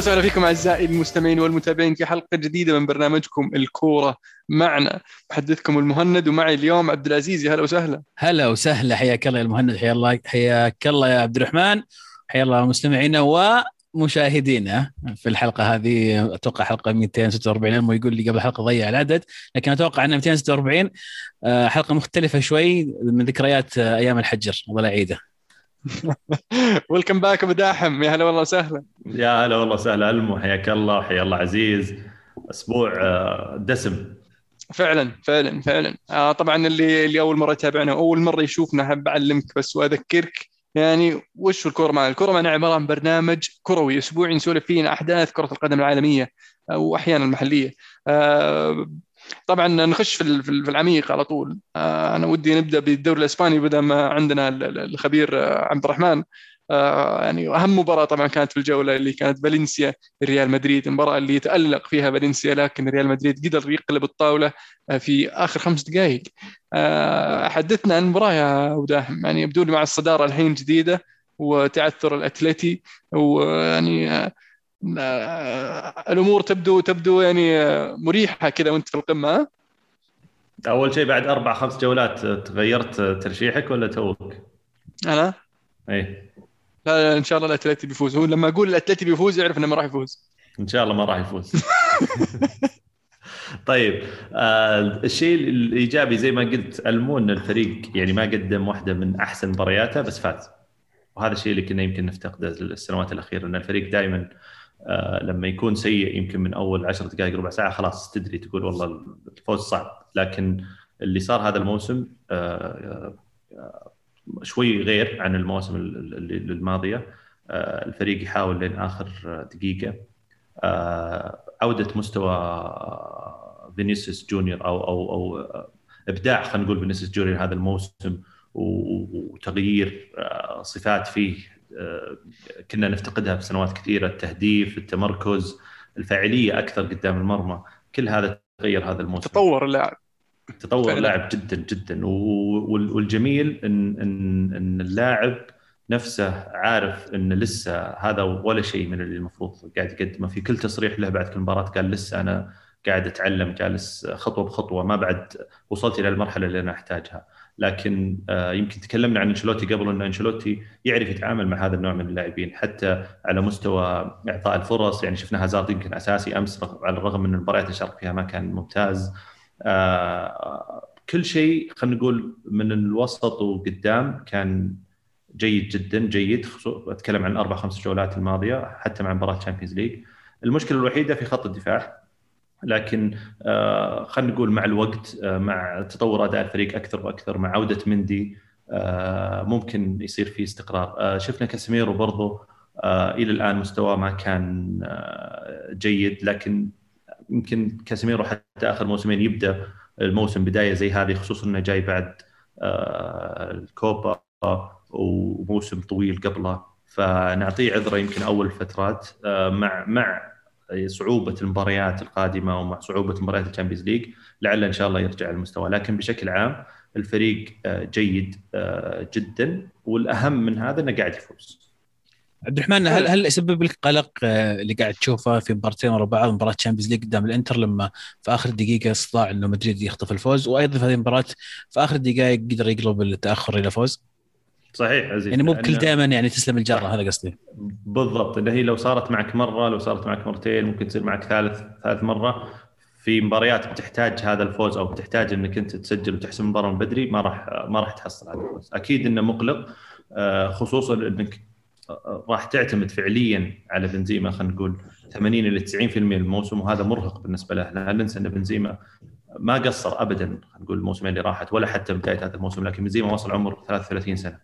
وسهلا فيكم أعزائي المستمعين والمتابعين في حلقة جديدة من برنامجكم الكورة معنا. محدثكم المهند ومعي اليوم عبد العزيز. هلا وسهلا. هلا وسهلا. حياك الله يا المهند. حيا الله حياك الله يا عبد الرحمن. حيا الله مستمعينا ومشاهدينا. في الحلقة هذه أتوقع حلقة 246 المو يقول لي قبل حلقة ضيع العدد لكن أتوقع انها 246 آه، حلقة مختلفة شوي من ذكريات آه، أيام الحجر. الله يعيده ويلكم باك ابو داحم يا هلا والله وسهلا. يا هلا والله وسهلا ألمو. حياك الله حيا الله عزيز. أسبوع آه، دسم. فعلا فعلا فعلا. آه طبعا اللي اللي أول مرة يتابعنا أول مرة يشوفنا أحب أعلمك بس وأذكرك. يعني وش الكورة معنا؟ الكورة معنا عبارة عن برنامج كروي أسبوعي نسولف فيه عن أحداث كرة القدم العالمية واحيانا المحلية. آه طبعا نخش في في ال- في العميق على طول. آه أنا ودي نبدأ بالدوري الإسباني بدل ما عندنا ال- ال- الخبير آه، عبد الرحمن. آه يعني أهم مباراة طبعا كانت في الجولة اللي كانت فالنسيا ريال مدريد. المباراه اللي يتألق فيها فالنسيا لكن ريال مدريد قدر يقلب الطاولة في آخر خمس دقائق حدثنا عن المباراه يا أبو داحم يعني يبدو لي مع الصدارة الحين جديدة وتعثر الأتلتي ويعني الأمور تبدو تبدو يعني آه، مريحة كذا وأنت في القمة؟ أول شيء بعد أربع خمس جولات آه، تغيرت آه، ترشيحك ولا توك؟ أنا؟ إيه. لا, لا إن شاء الله الأتلتي بيفوز. هو لما أقول الأتلتي بيفوز يعرف إنه ما راح يفوز. إن شاء الله ما راح يفوز. طيب آه الشيء الإيجابي زي ما قلت المو ان الفريق يعني ما قدم واحدة من أحسن مبارياته بس فاز. وهذا الشيء اللي كنا يمكن نفتقده السنوات الأخيرة إن الفريق دائما آه لما يكون سيء يمكن من أول 10 دقائق ربع ساعة خلاص تدري تقول والله الفوز صعب. لكن اللي صار هذا الموسم آه آه شوي غير عن المواسم ال- ال- الماضيه آه الفريق يحاول لين آخر دقيقة. آه، عودة مستوى فينيسيوس جونيور أو أو أو إبداع خلينا نقول فينيسيوس جونيور هذا الموسم وتغيير آه، صفات فيه آه، كنا نفتقدها في سنوات كثيرة التهديف التمركز الفاعلية أكثر قدام المرمى. كل هذا تغير هذا الموسم. تطور اللاعب. تطور. اللاعب جدا جدا. والجميل ان ان إن اللاعب نفسه عارف إن لسه هذا ولا شيء من اللي المفروض قاعد يقدمه. في كل تصريح له بعد كل مباراة قال لسه أنا قاعد أتعلم جالس خطوة بخطوة ما بعد وصلت إلى المرحلة اللي أنا أحتاجها. لكن آه، يمكن تكلمنا عن أنشيلوتي قبل ان أنشيلوتي يعرف يتعامل مع هذا النوع من اللاعبين حتى على مستوى إعطاء الفرص يعني شفنا هازارد يمكن أساسي أمس على الرغم من المباريات اللي شارك فيها ما كان ممتاز. آه، كل شيء خلينا نقول من الوسط وقدام كان جيد جدا جيد أتكلم عن الاربع خمس جولات الماضية حتى مع مباراة تشامبيونز ليج المشكلة الوحيدة في خط الدفاع لكن آه خلينا نقول مع الوقت آه مع تطور أداء الفريق أكثر وأكثر مع عودة مندي آه ممكن يصير في استقرار. شفنا كاسيميرو برضو آه إلى الآن مستواه ما كان جيد لكن يمكن كاسيميرو حتى آخر موسمين يبدأ الموسم بداية زي هذه خصوصا إنه جاي بعد الكوبا وموسم طويل قبله. فنعطيه عذره يمكن أول الفترات آه مع مع صعوبة المباريات القادمة ومع صعوبة مباريات الشامبيونز ليج لعل إن شاء الله يرجع المستوى. لكن بشكل عام الفريق آه، جيد آه، جدا والأهم من هذا إنه قاعد يفوز. عبد الرحمن هل هل يسبب لك قلق آه، اللي قاعد تشوفه في مباراتين ورا بعض مباراة تشامبيونز ليج قدام الإنتر لما في آخر دقيقة استطاع إنه مدريد يخطف الفوز وأيضا في هذه المباراة في آخر دقائق قدر يقلب التأخر إلى فوز؟ صحيح عزيز. يعني مو بكل لأن- دائما يعني تسلم الجرة هذا قصدي. بالضبط. اللي هي لو صارت معك مرة لو صارت معك مرتين ممكن تصير معك ثالث ثالث مرة. في مباريات بتحتاج هذا الفوز أو بتحتاج إنك أنت تسجل وتحسم المباراه من بدري ما راح ما راح تحصل هذا الفوز. أكيد إنه مقلق آه، خصوصا إنك آه، راح تعتمد فعليا على بنزيما خلينا نقول 80 إلى 90% من الموسم وهذا مرهق بالنسبة له. لا ننسى إن بنزيما ما قصر ابدا خلينا نقول الموسمين اللي راحت ولا حتى بداية هذا الموسم لكن بنزيما وصل عمر 33 سنة.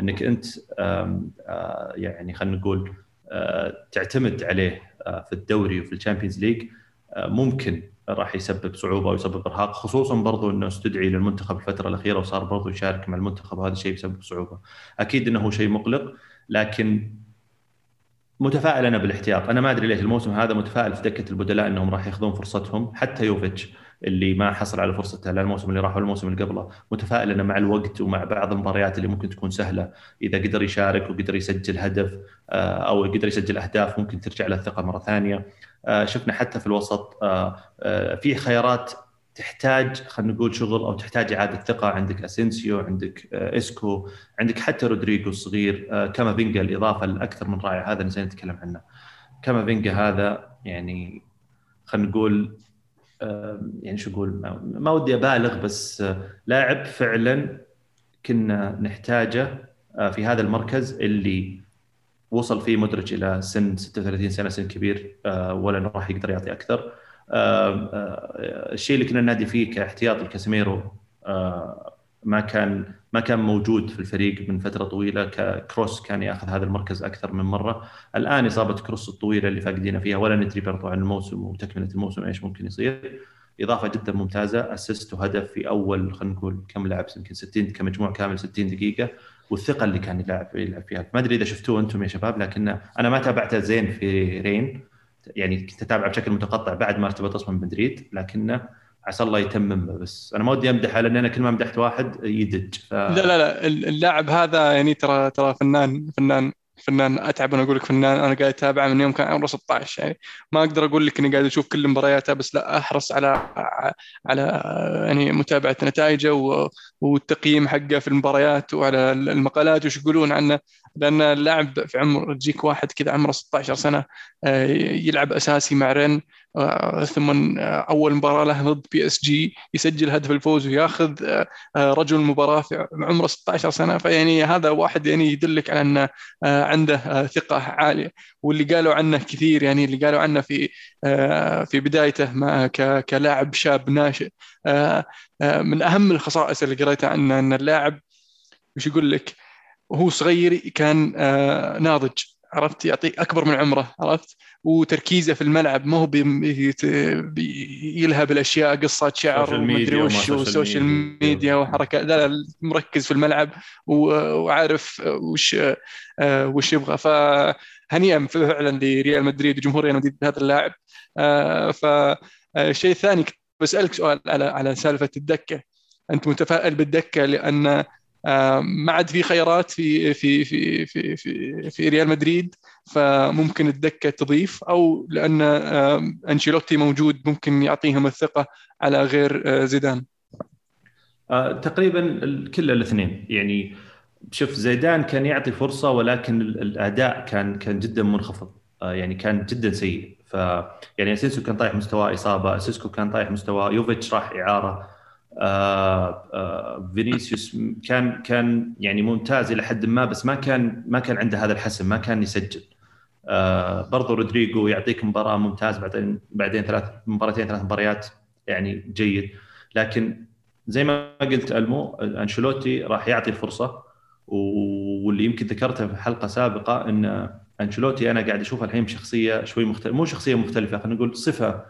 إنك أنت آه، يعني خلينا نقول آه، تعتمد عليه آه، في الدوري وفي الشامبيونز ليج ممكن راح يسبب صعوبة ويسبب إرهاق خصوصا برضو إنه استدعي للمنتخب الفترة الأخيرة وصار برضو يشارك مع المنتخب وهذا الشيء يسبب صعوبة. أكيد إنه شيء مقلق لكن متفائل أنا بالاحتياط. أنا ما أدري ليش الموسم هذا متفائل في دكة البدلاء إنهم راح يأخذون فرصتهم حتى يوفيتش. اللي ما حصل على فرصته لا الموسم اللي راح ولا الموسم اللي قبله. متفائل انه مع الوقت ومع بعض المباريات اللي ممكن تكون سهلة. إذا قدر يشارك وقدر يسجل هدف آه، أو قدر يسجل أهداف ممكن ترجع له الثقة مرة ثانية. آه، شفنا حتى في الوسط في خيارات تحتاج خلينا نقول شغل أو تحتاج إعادة ثقة. عندك أسينسيو عندك إسكو عندك حتى رودريجو الصغير كامافينجا الإضافة الأكثر من رائع هذا نسينا نتكلم عنه. كامافينجا هذا يعني خلينا نقول يعني شو أقول؟ ما ودي أبالغ بس لاعب فعلا كنا نحتاجه آه، في هذا المركز اللي وصل فيه مودريتش إلى سن 36 سنة سن كبير آه، ولا راح يقدر يعطي أكثر. الشيء اللي كنا ننادي فيه كاحتياط لكاسيميرو آه، ما كان ما كان موجود في الفريق من فترة طويلة. ككروس كان ياخذ هذا المركز أكثر من مرة. الآن إصابة كروس الطويلة اللي فاقدين فيها ولا ندري برضو عن الموسم وتكملة الموسم إيش ممكن يصير. إضافة جدا ممتازة أسيست وهدف في أول خلينا نقول كم لعب يمكن 60 كمجموع كامل 60 دقيقة. والثقة اللي كان يلعب يلعب فيها. ما أدري إذا شفتوه أنتم يا شباب لكن أنا ما تابعته زين في رين. يعني كنت أتابعه بشكل متقطع بعد ما ارتبط أصلا بمدريد لكنه عسى الله يتمم بس أنا ما ودي أمدحه لأن أنا كل ما مدحت واحد يدج ف... لا لا لا اللاعب هذا يعني ترى ترى فنان فنان فنان أتعب أنا أقول لك فنان أنا قاعد أتابعه من يوم كان عمره 16 يعني. ما أقدر أقول لك إني قاعد أشوف كل مبارياته بس لا أحرص على على يعني متابعة نتائجه والتقييم حقه في المباريات وعلى المقالات وش يقولون عنه. لأن اللاعب في عمر تجيك واحد كذا عمره 16 سنة آه، يلعب أساسي مع رين. ثم آه، أول مباراة له ضد بي إس جي يسجل هدف الفوز وياخذ رجل المباراه في عمره 16 سنة. فيعني هذا واحد يعني يدلك على انه عنده ثقة عالية. واللي قالوا عنه كثير يعني اللي قالوا عنه في في بدايته كلاعب شاب ناشئ. من أهم الخصائص اللي قريتها عنه إن اللاعب وش يقول لك؟ وهو صغير كان آه، ناضج. عرفت؟ يعطيك أكبر من عمره عرفت؟ وتركيزه في الملعب ما هو يلهب الأشياء قصه شعر ومدري وش وسوشيال ميديا وحركات لا لا مركز في الملعب وعارف وش آه، وش يبغى. فهنيئا فعلا لريال مدريد وجمهور ريال مدريد بهذا اللاعب. آه، فالشيء الثاني بسألك سؤال على على سالفة الدكة. أنت متفائل بالدكة لأن ما عاد في خيارات في في في في في, في ريال مدريد فممكن الدكة تضيف أو لأن أنشيلوتي موجود ممكن يعطيهم الثقة على غير آه، زيدان. آه، تقريبا كل الاثنين. يعني شوف زيدان كان يعطي فرصة ولكن الأداء كان كان جدا منخفض. آه، يعني كان جدا سيء. ف يعني اسينسيو كان طايح مستواه إصابة ايسكو كان طايح مستواه يوفيتش راح إعارة. آه آه فينيسيوس كان كان يعني ممتاز إلى حد ما بس ما كان ما كان عنده هذا الحسم ما كان يسجل. آه برضو رودريجو يعطيك مباراة ممتاز بعدين بعدين ثلاث مباراتين ثلاث مباريات يعني جيد. لكن زي ما قلت ألمو أنشيلوتي راح يعطي الفرصة واللي يمكن ذكرته في حلقة سابقة إن أنشيلوتي أنا قاعد اشوفه الحين بشخصيه شوي مختلفة مو شخصية مختلفة خلينا نقول صفة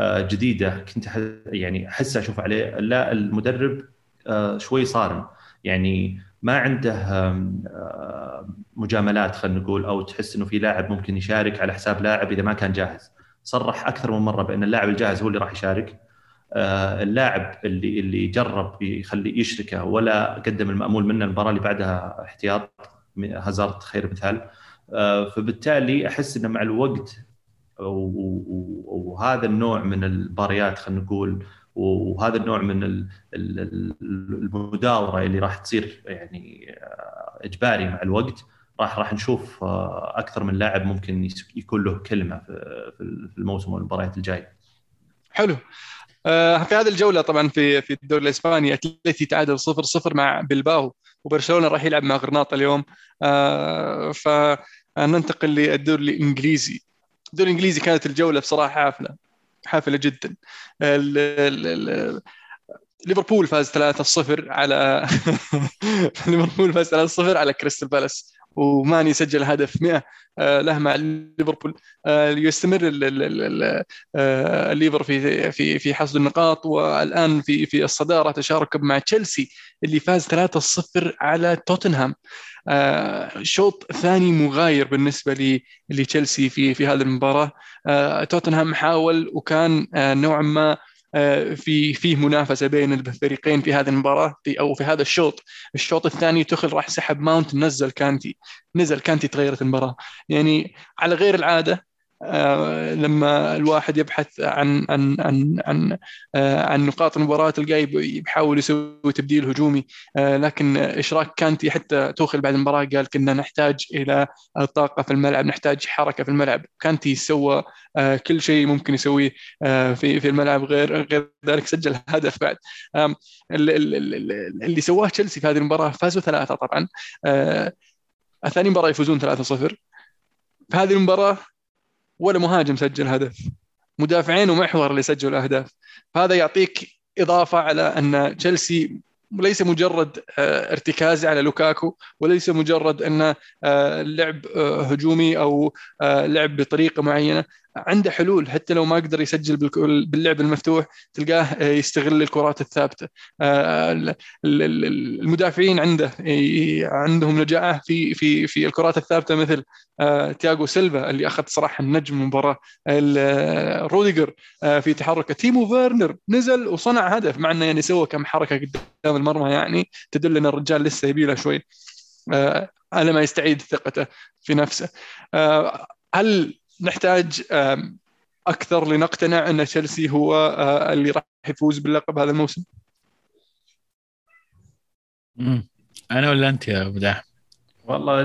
جديدة كنت يعني أحس أشوف عليه لا المدرب آه، شوي صارم. يعني ما عنده آه، مجاملات خلينا نقول أو تحس إنه في لاعب ممكن يشارك على حساب لاعب إذا ما كان جاهز. صرح أكثر من مرة بأن اللاعب الجاهز هو اللي راح يشارك. اللاعب اللي اللي جرب يخلي يشركه ولا قدم المأمول منه المباراة اللي بعدها احتياط هازارد خير مثال. فبالتالي أحس إنه مع الوقت وهذا النوع من المباريات خلينا نقول وهذا النوع من المداورة اللي راح تصير يعني آه، إجباري مع الوقت راح راح نشوف آه، أكثر من لاعب ممكن يكون له كلمة في الموسم والمباريات الجاية. حلو. آه، في هذه الجولة طبعا في في الدوري الإسباني أتلتي تعادل 0 0 مع بلباو وبرشلونة راح يلعب مع غرناطة اليوم فننتقل للدوري الإنجليزي الدوري الإنجليزي كانت الجولة بصراحة حافلة حافلة جدا. ليفربول فاز 3-0 على ليفربول فاز 3-0 على كريستال بالاس وماني سجل هدف 100 آه، له مع ليفربول. آه، يستمر آه، الليفر في في في حصد النقاط والآن في في الصدارة تشارك مع تشيلسي اللي فاز 3-0 على توتنهام. شوط ثاني مغاير بالنسبة لتشيلسي في في هذه المباراة. توتنهام حاول وكان نوعا ما آه، في فيه منافسة بين الفريقين في هذه المباراة في أو في هذا الشوط. الشوط الثاني تخل راح سحب ماونت نزل كانتي نزل كانتي تغيرت المباراة. يعني على غير العادة آه، لما الواحد يبحث عن عن عن عن آه، عن نقاط المباراة تلقاه يحاول يسوي تبديل هجومي. آه، لكن إشراك كانتي حتى توخل بعد المباراة قال كنا نحتاج إلى طاقة في الملعب نحتاج حركة في الملعب. كانتي سوى كل شيء ممكن يسويه في في الملعب غير غير ذلك سجل هدف بعد. اللي سواه تشيلسي في هذه المباراة فازوا ثلاثة طبعا. ثاني مباراة يفوزون 3-0 في هذه المباراة ولا مهاجم سجل هدف. مدافعين ومحور اللي سجلوا الأهداف. فهذا يعطيك إضافة على أن تشيلسي ليس مجرد آه، ارتكاز على لوكاكو وليس مجرد انه آه، لعب آه، هجومي أو لعب بطريقة معينة. عنده حلول حتى لو ما قدر يسجل باللعب المفتوح تلقاه يستغل الكرات الثابتة. المدافعين عنده عندهم نجاعه في في في الكرات الثابتة مثل تياغو سيلفا اللي أخذ صراحة النجم المباراه روديجر في تحركه. تيمو فيرنر نزل وصنع هدف مع إنه يعني سوى كم حركة قدام المرمى يعني تدل إن الرجال لسه يبي له شوي على ما يستعيد ثقته في نفسه. هل نحتاج أكثر لنقتنع أن تشيلسي هو آه، اللي راح يفوز باللقب هذا الموسم؟ أنا ولا أنت يا أبو داح؟ والله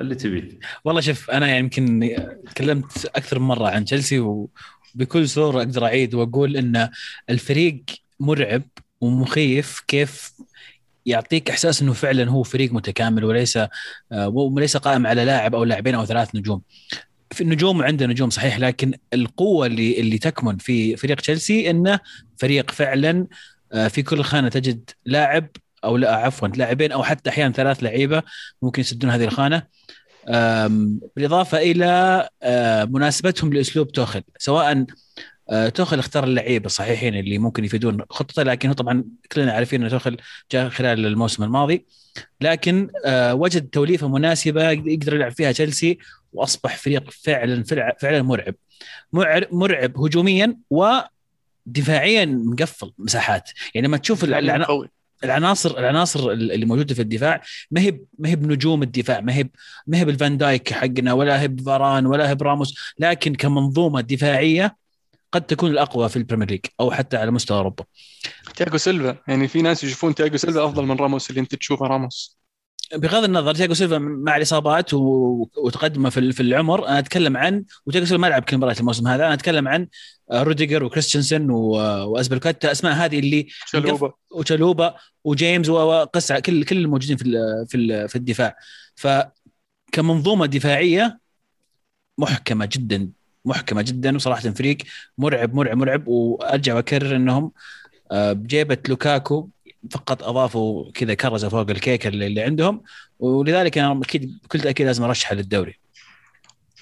اللي تبي والله شوف أنا يعني يمكن تكلمت أكثر من مرة عن تشيلسي وبكل صوره أقدر أعيد وأقول أن الفريق مرعب ومخيف كيف يعطيك إحساس أنه فعلا هو فريق متكامل وليس آه، وليس قائم على لاعب أو لاعبين أو ثلاث نجوم في النجوم عنده نجوم صحيح لكن القوة اللي اللي تكمن في فريق تشيلسي إنه فريق فعلا آه، في كل خانة تجد لاعب أو لا عفوا لاعبين أو حتى أحيانا ثلاث لعيبة ممكن يسدون هذه الخانة. بالإضافة إلى آه، مناسبتهم لأسلوب توخل سواء توخل اختار اللعيبة الصحيحين اللي ممكن يفيدون خطته لكن هو طبعا كلنا عارفين إن توخل جاء خلال الموسم الماضي. لكن وجد توليفة مناسبة يقدر يلعب فيها تشيلسي وأصبح فريق فعلا فعلا مرعب. مرعب هجوميا ودفاعيا مقفل مساحات. يعني لما تشوف العناصر العناصر اللي موجودة في الدفاع ما هي ما هي بنجوم الدفاع ما هي ما هي بالفان دايك حقنا ولا هي بفاران ولا هي براموس. لكن كمنظومة دفاعية قد تكون الأقوى في البريمير ليج أو حتى على مستوى أوروبا. تياجو سيلفا يعني في ناس يشوفون تياجو سيلفا أفضل من راموس اللي أنت تشوفه راموس. بغض النظر تياجو سيلفا مع الإصابات وتقدمه في في العمر أنا أتكلم عن تياجو سيلفا ما لعب كل مباراة الموسم هذا أنا أتكلم عن روديجر وكريستنسن وازبلكوتا أسماء هذه اللي شلوبا وشلوبا وجيمس وقس على كل كل الموجودين في في في الدفاع ف كمنظومة دفاعية محكمة جدا محكمة جدا وصراحة فريق مرعب مرعب مرعب. وأرجع وأكرر إنهم آه، بجيبة لوكاكو فقط أضافوا كذا كرزة فوق الكيكة اللي, اللي عندهم. ولذلك أنا أكيد بكل تأكيد لازم ارشحه للدوري.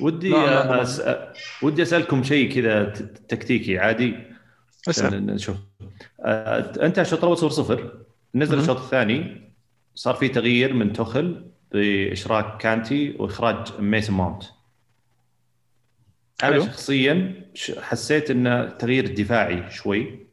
ودي أس... ودي أسألكم شيء كذا تكتيكي عادي. أسأل. نشوف آه، أنت الشوط الأول 0 0 نزل الشوط الثاني. صار في تغيير من تخل بإشراك كانتي وإخراج ميسون ماونت. أنا شخصيا حسيت انه تغيير دفاعي شوي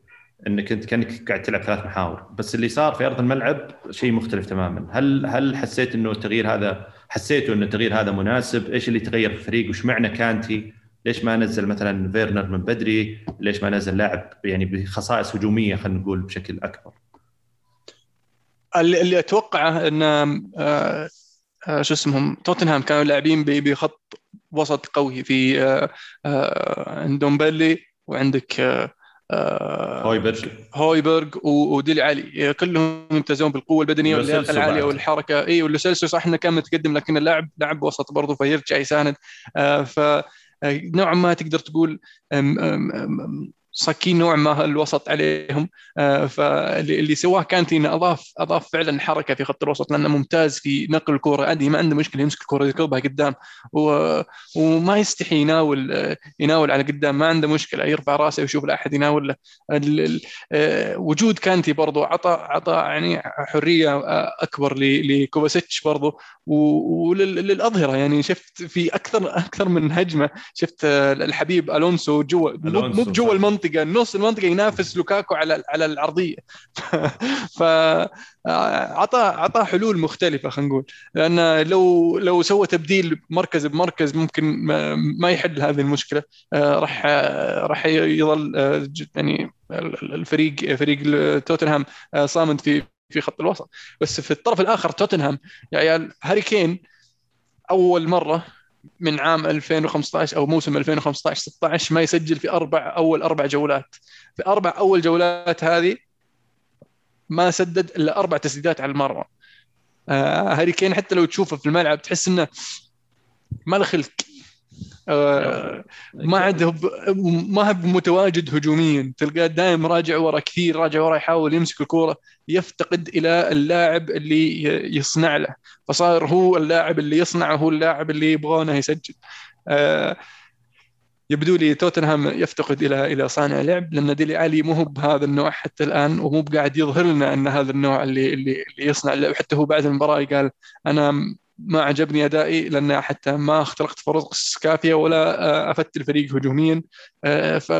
انك انت كأنك قاعد تلعب ثلاث محاور بس اللي صار في أرض الملعب شيء مختلف تماما. هل هل حسيت إنه التغيير هذا حسيتوا انه التغيير هذا مناسب؟ إيش اللي تغير في الفريق؟ وش معنى كانتي؟ ليش ما نزل مثلا فيرنر من بدري؟ ليش ما نزل لاعب يعني بخصائص هجومية خلينا نقول بشكل أكبر؟ اللي أتوقعه إن آه، آه، شو اسمهم؟ توتنهام كانوا لاعبين بخط وسط قوي في آه، عندهم بيلي وعندك آه، هويبرغ هويبرغ وديلي علي كلهم يمتازون بالقوة البدنية واللياقة العالية والحركة. إي واللوسيلسو صح انه كان متقدم لكن اللاعب لاعب وسط برضه فيرجع يساند آه، ف آه، نوعا ما تقدر تقول صاكين نوع ما الوسط عليهم. آه، فاللي سواه كانتي إنه اضاف أضاف فعلا حركة في خط الوسط لأنه ممتاز في نقل الكرة. عادي ما عنده مشكلة يمسك الكرة يركبها قدام وما يستحي يناول يناول على قدام ما عنده مشكلة. يرفع رأسه ويشوف لا أحد يناول له. آه، وجود كانتي برضو عطى عطى يعني حرية آه، أكبر لكوفاسيتش برضو. وللاظهره يعني شفت في أكثر أكثر من هجمة. شفت الحبيب ألونسو جوا مو جوا المنطقة المنطقة نص المنطقة ينافس لوكاكو على على العرضية. ف اعطاه اعطاه حلول مختلفة خلينا نقول. لأن لو لو سوى تبديل مركز بمركز ممكن ما يحل هذه المشكلة. راح راح يظل يعني الفريق فريق توتنهام صامد في في خط الوسط. بس في الطرف الآخر توتنهام يا عيال هاري كين أول مرة من عام 2015 أو موسم 2015 16 ما يسجل في أربع أول أربع جولات. في أربع أول جولات هذه ما سدد إلا أربع تسديدات على المرمى. آه هاري كين حتى لو تشوفه في الملعب تحس إنه ما له خلق آه ما عاد ما هو متواجد هجوميا. تلقاه دائما راجع ورا كثير راجع ورا يحاول يمسك الكورة يفتقد إلى اللاعب اللي يصنع له. فصار هو اللاعب اللي يصنع هو اللاعب اللي يبغونه يسجل. آه يبدو لي توتنهام يفتقد إلى إلى صانع لعب لأن ديلي علي مو هو بهذا النوع حتى الآن ومو بقاعد يظهر لنا أن هذا النوع اللي اللي, اللي يصنع اللعب حتى هو بعد المباراة قال أنا ما عجبني أدائي لأن حتى ما اخترقت فرص كافية ولا أفدت الفريق هجوميا. ف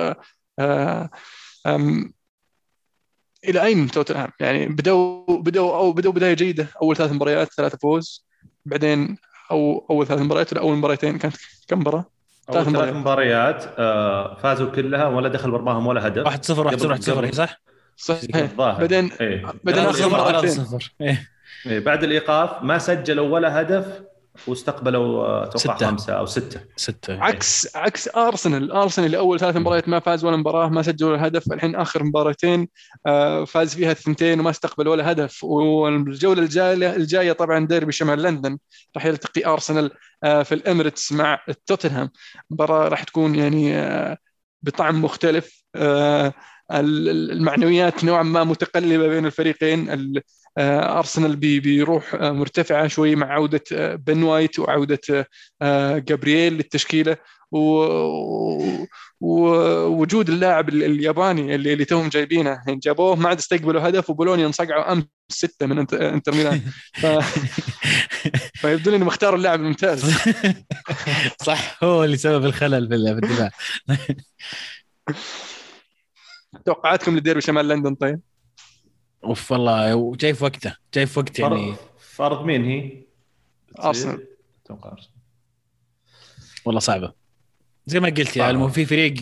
إلى أين توتنهام؟ يعني بدوا بدوا أو بدوا بداية جيدة. أول ثلاث مباريات ثلاثة فوز. بعدين أو أول ثلاث مباريات ولا أول مباراتين كانت كم مباراة؟ ثلاث مباريات, مباريات آه فازوا كلها ولا دخل مرماهم ولا هدف. 1 0 1 0 1 0 صح؟ صحيح بعدين إيه. بعدين اخر مباراتين إيه. بعد الإيقاف ما سجلوا ولا هدف واستقبلوا أتوقع خمسة أو ستة. ستة. عكس عكس أرسنال. أرسنال اللي أول ثلاث مباريات ما فاز ولا مباراة ما سجل ولا هدف. الحين آخر مباراتين فاز فيها الثنتين وما استقبل ولا هدف. والجولة الجاية الجاية طبعا ديربي شمال لندن. راح يلتقي أرسنال في الإميريتس مع توتنهام. مباراة راح تكون يعني بطعم مختلف. المعنويات نوعا ما متقلبة بين الفريقين. أرسنال بي بيروح مرتفعة شوي مع عودة بن وايت وعودة جابرييل للتشكيلة. ووجود اللاعب الياباني اللي, اللي توهم جايبينه يعني جابوه ما عاد استقبلوا هدف وبولونيا انصقعوا أمس ستة من إنتر ميلان. ف... فيبدو لي انهم اختاروا اللاعب الممتاز. صح هو اللي سبب الخلل في الدفاع. توقعاتكم لديربي شمال لندن طيب؟ أوف والله وجاي في وقته جاي في وقت يعني. فرض مين هي؟ أرسنال. أتوقع أرسنال. والله صعبة. زي ما قلت يا يعني في فريق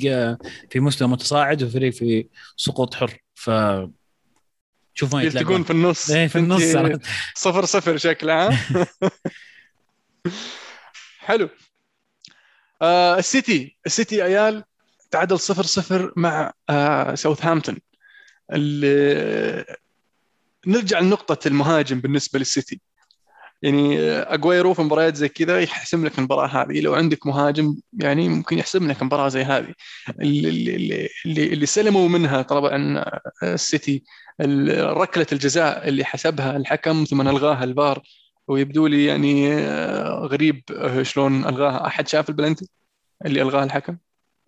في مستوى متصاعد وفريق في سقوط حر. ف شوف ما يلتقون في النص. إيه في النص. صفر صفر شكله حلو. آه السيتي. السيتي عيال تعادل صفر صفر مع آه ساوثهامبتون. نرجع لنقطة المهاجم بالنسبة للسيتي. يعني اجويرو في مباريات زي كذا يحسم لك المباراة هذه. لو عندك مهاجم يعني ممكن يحسم لك مباراة زي هذه. اللي اللي اللي, اللي سلموا منها طبعا السيتي ركلة الجزاء اللي حسبها الحكم ثم ألغاها الفار. ويبدو لي يعني غريب شلون ألغاها. أحد شاف البلنتي اللي ألغاه الحكم؟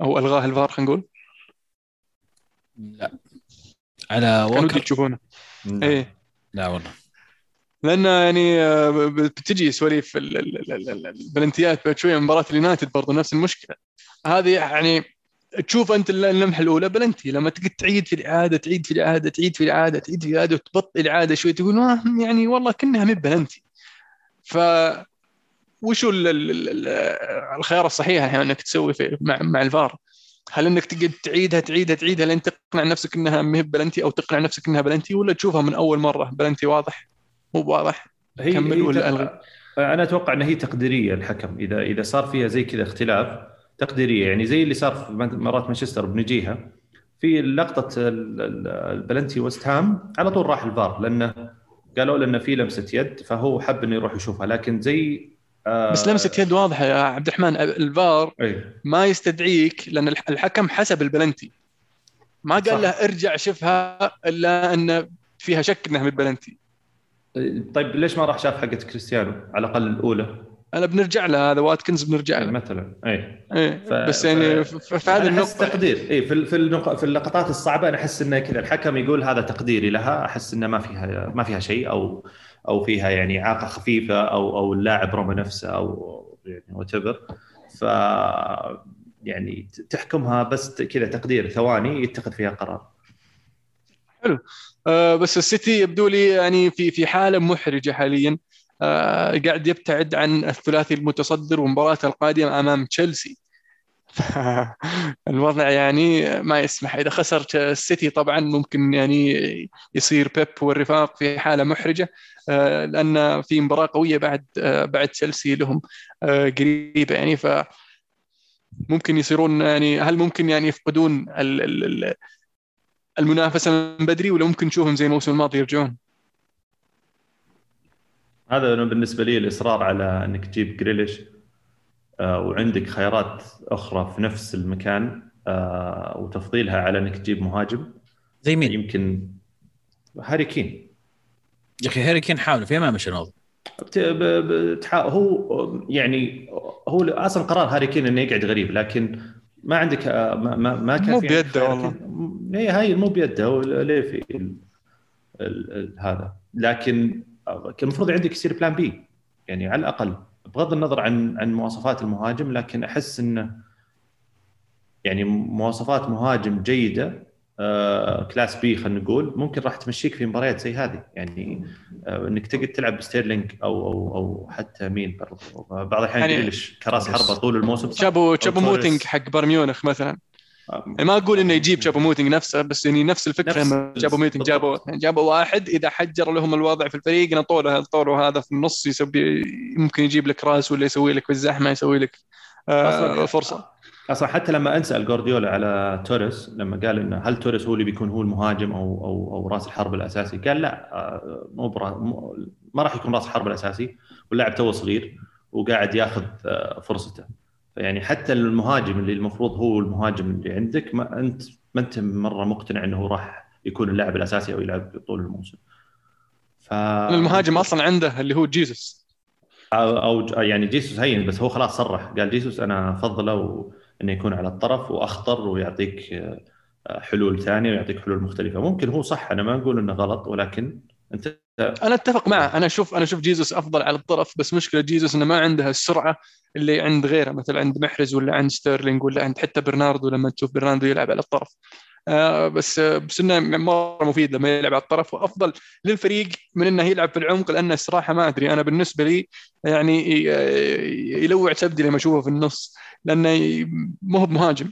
أو ألغاه الفار خلينا نقول. لا. على ووكر تشوفونه إيه. لا والله. لأن يعني بتجي سواليف البلنتيات بعد شوية مباراة اليونايتد برضو نفس المشكلة. هذه يعني تشوف أنت اللمحة الأولى بلنتي لما تقعد تعيد في الإعادة تعيد في الإعادة تعيد في الإعادة تعيد في الإعادة وتبطئ الإعادة شوي تقول آه يعني والله كأنها مي بلنتي. ف وشو الخيار الصحيح الحين أنك تسوي في مع مع الفار؟ هل إنك تقعد تعيدها تعيدها تعيدها لين تقنع نفسك إنها مهب بلنتي أو تقنع نفسك إنها بلنتي ولا تشوفها من أول مرة بلنتي واضح؟ مو واضح. هي كمل هي ولا ألغي؟ أنا أتوقع ان هي تقديرية الحكم. اذا إذا صار فيها زي كذا اختلاف تقديرية. يعني زي اللي صار في مباراه مانشستر بنجيها. في لقطة البلنتي وست هام على طول راح الفار لأنه قالوا له إنه في لمسة يد فهو حب إنه يروح يشوفها. لكن زي آه بس لمسة يد واضحة يا عبد الرحمن الفار أيه. ما يستدعيك لأن الحكم حسب البلنتي. ما قال صح. له ارجع شوفها إلا أن فيها شك إنها من البلنتي. طيب ليش ما راح شاف حقة كريستيانو؟ على الأقل الأولى؟ أنا بنرجع له هذا واتكنز بنرجع له. مثلا إي. إيه ف... بس يعني ف... في هذه النقطة. تقدير. إي في في, النق... في اللقطات الصعبة أنا أحس انه كذا الحكم يقول هذا تقديري لها أحس إنه ما فيها ما فيها شيء أو أو فيها يعني اعاقه خفيفة أو أو اللاعب رمى نفسه أو يعني وات ف يعني تحكمها بس كذا تقدير ثواني يتخذ فيها قرار. حلو. آه بس السيتي يبدو لي يعني في في حالة محرجة حاليا. آه قاعد يبتعد عن الثلاثي المتصدر ومباراته القادمة أمام تشيلسي. الوضع يعني ما يسمح. إذا خسر السيتي طبعا ممكن يعني يصير بيب والرفاق في حالة محرجة آه، لأن في مباراة قوية بعد آه، بعد تشيلسي لهم آه، قريبة يعني. ف ممكن يصيرون يعني هل ممكن يعني يفقدون المنافسة من بدري ولا ممكن نشوفهم زي الموسم الماضي يرجعون؟ هذا بالنسبة لي الإصرار على إنك تجيب جريليش. وعندك خيارات أخرى في نفس المكان آه، وتفضيلها على إنك تجيب مهاجم. زي مين؟ يمكن هاري كين. يا أخي هاري كين حاول في ما مشى الموضوع هو يعني هو أصلا قرار هاري كين إنه يقعد غريب لكن ما عندك آه، ما ما, ما كان مو بيده والله. هي هاي مو بيده ليه في هذا؟ لكن المفروض عندك يصير plan B يعني على الأقل. بغض النظر عن عن مواصفات المهاجم لكن أحس انه يعني مواصفات مهاجم جيدة آه كلاس بي خلينا نقول ممكن راح تمشيك في مباريات زي هذه. يعني آه إنك تقعد تلعب بستيرلينج أو أو أو حتى مين بعض الأحيان يعني كراس حربة طول الموسم. شابو شابو موتينج حق برميونخ مثلا. يعني ما أقول إنه يجيب جابو موتنج نفسه بس يعني نفس الفكرة نفس جابو موتنج جابوا جابوا واحد إذا حجر لهم الوضع في الفريق نطوا له الطور هذا في النص يسوي ممكن يجيب لك راس ولا يسوي لك في الزحمه يسوي لك آه فرصة أصلا حتى لما انسال جوارديولا على توريس لما قال إنه هل توريس هو اللي بيكون هو المهاجم أو أو أو راس الحرب الأساسي؟ قال لا آه، مو ما راح يكون راس الحرب الأساسي واللاعب تو صغير وقاعد ياخذ آه، فرصته. فيعني حتى المهاجم اللي المفروض هو المهاجم اللي عندك ما أنت ما أنت مرة مقتنع إنه راح يكون اللاعب الأساسي أو يلعب طول الموسم. ف المهاجم أصلا عنده اللي هو جيسوس. أو, أو يعني جيسوس هين بس هو خلاص صرح. قال جيسوس أنا أفضله إنه يكون على الطرف وأخطر ويعطيك آه، حلول ثانية ويعطيك حلول مختلفة. ممكن هو صح أنا ما أقول إنه غلط ولكن أنت أنا أتفق معه. أنا أشوف أنا أشوف جيزوس أفضل على الطرف بس مشكلة جيزوس إنه ما عنده السرعة اللي عند غيره مثلا عند محرز ولا عند ستيرلينج ولا عند حتى برناردو لما تشوف برناردو يلعب على الطرف. آه بس بس إنه مرة مفيد لما يلعب على الطرف وأفضل للفريق من إنه يلعب في العمق لأنه الصراحه ما أدري. أنا بالنسبة لي يعني يلوع سبدي لما أشوفه في النص لأنه ما هو مهاجم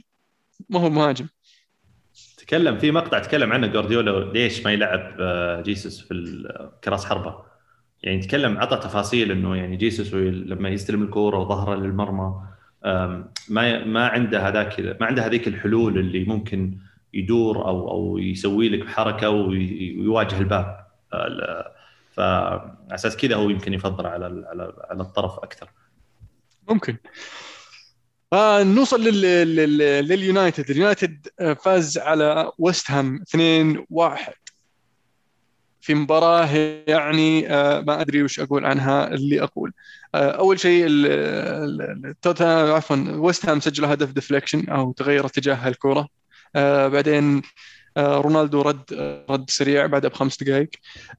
ما هو مهاجم تكلم في مقطع تكلم عنه جوارديولا ليش ما يلعب آه، جيسوس في كراس حربة؟ يعني تكلم عطى تفاصيل إنه يعني جيسوس لما يستلم الكورة وظهره للمرمى ما ما عنده هذاك ما عنده هذيك الحلول اللي ممكن يدور أو أو يسوي لك حركه ويواجه الباك فاساس كذا هو يمكن يفضل على على على الطرف أكثر. ممكن. آه نوصل لل... لل... لليونايتد اليونايتد آه، فاز على ويست هام 2-1 في مباراة يعني آه ما أدري وش أقول عنها اللي أقول. آه أول شيء توتنهام عفوا ويست هام سجلوا هدف deflection أو تغير اتجاه الكرة. بعدين رونالدو رد رد سريع بعدها بخمس دقائق.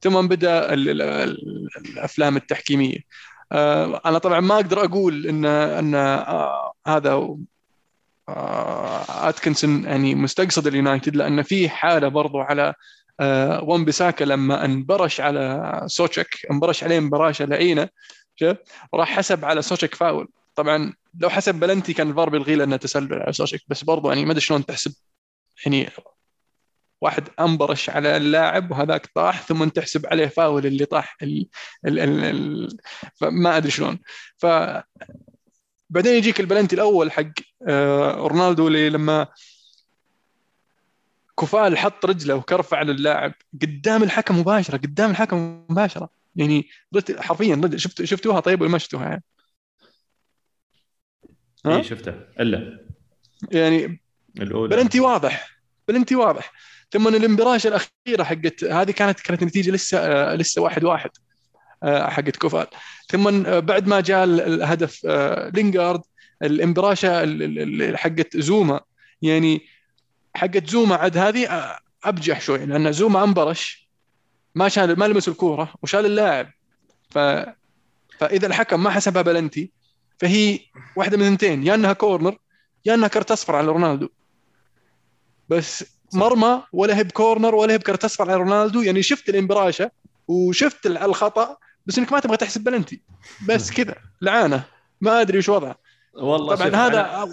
ثم بدأ الأفلام التحكيمية. أنا طبعا ما أقدر أقول ان إن آه، هذا آه، أتكنسون يعني مستقصد اليونايتد لأن في حالة برضو على وان بيساكا لما انبرش على سوتشك انبرش عليه انبراشه لعينه شوف راح حسب على سوتشك فاول. طبعا لو حسب بلنتي كان الفار بيلغي لأنه تسلل على سوتشك بس برضو يعني ما أدري شلون تحسب. يعني واحد أنبرش على اللاعب وهذاك طاح ثم تحسب عليه فاول اللي طاح ال ال ال ال فما أدري شلون. ف بعدين يجيك البلنتي الأول حق آه، رونالدو اللي لما كوفال حط رجله وكرف على اللاعب قدام الحكم مباشرة قدام الحكم مباشرة. يعني حرفيا شفت شفتوها طيب ولا ما شفتوها؟ يعني؟ ها؟ اي شفته إلا. يعني الأولى. بلنتي واضح. بلنتي واضح. ثم الانبراشه الاخيره حقت هذه كانت كانت النتيجة لسه آه، لسه واحد واحد آه، حقت كوفال. ثم آه، بعد ما جاء الهدف لينجارد الانبراشه حقت زوما. يعني حقت زوما عاد هذه أبجح شوي لأن زوما أنبرش ما شال ما لمس الكورة وشال اللاعب. ف فإذا الحكم ما حسبها بلنتي فهي واحدة من اثنتين يا إنها كورنر يا إنها كرت أصفر على رونالدو. بس مرمى ولا هي بكورنر ولا هي بكرت اصفر على رونالدو. يعني شفت الانبراشه وشفت الخطأ بس إنك ما تبغى تحسب بلنتي. بس كذا لعانه ما أدري وش وضعه. والله طبعا هذا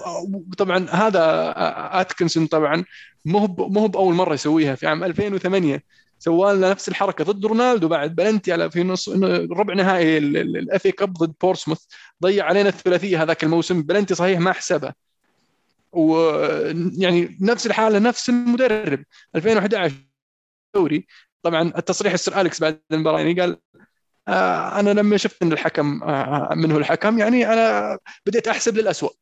طبعا هذا أتكنسون طبعا. مو مو باول مرة يسويها في عام 2008 سوى لنا نفس الحركة ضد رونالدو بعد. بلنتي على في نص ربع نهائي ال FA Cup ضد بورتسموث. ضيع علينا الثلاثية هذاك الموسم. بلنتي صحيح ما حسبها ويعني نفس الحالة نفس المدرب. 2011 دوري. طبعا التصريح السير أليكس بعد المباراة يعني قال آه أنا لما شفت إن الحكم آه منه الحكم يعني أنا بديت أحسب للاسوء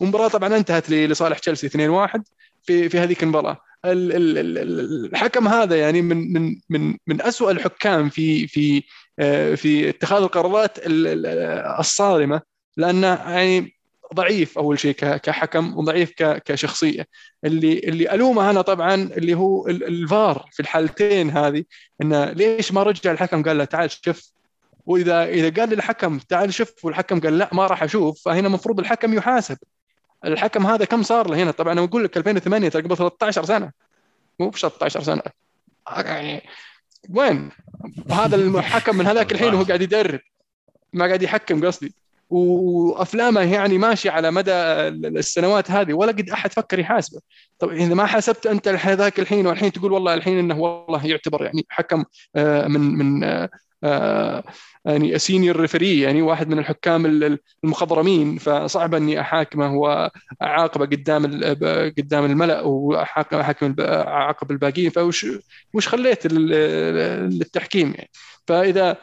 والمباراة طبعا انتهت لصالح تشيلسي 2-1 في في هذيك المباراة. الحكم هذا يعني من من من من اسوء الحكام في في آه، في اتخاذ القرارات الصارمة. لأنه يعني ضعيف أول شيء كحكم وضعيف كشخصية. اللي اللي ألومه أنا طبعا اللي هو الفار في الحالتين هذه انه ليش ما رجع الحكم؟ قال له تعال شوف. واذا إذا قال للحكم تعال شوف والحكم قال لا ما راح أشوف فهنا المفروض الحكم يحاسب. الحكم هذا كم صار له هنا؟ طبعا أنا أقول لك 2008 ترى قبل 13 سنة. مو ب 13 سنة. يعني وين؟ هذا الحكم من هذاك الحين وهو قاعد يدرب. ما قاعد يحكم قصدي. وأفلامه يعني ماشي على مدى السنوات هذه ولا قد أحد فكر يحاسبه. طب إذا ما حسبت أنت ذاك الحين والحين تقول والله الحين إنه والله يعتبر يعني حكم آه، من من آه، آه، يعني senior referee يعني واحد من الحكام المخضرمين. فصعب أني أحاكمه وأعاقبه قدام قدام الملأ واحاكم أعاقب الباقيين. فوش وش خليت للتحكيم يعني؟ فإذا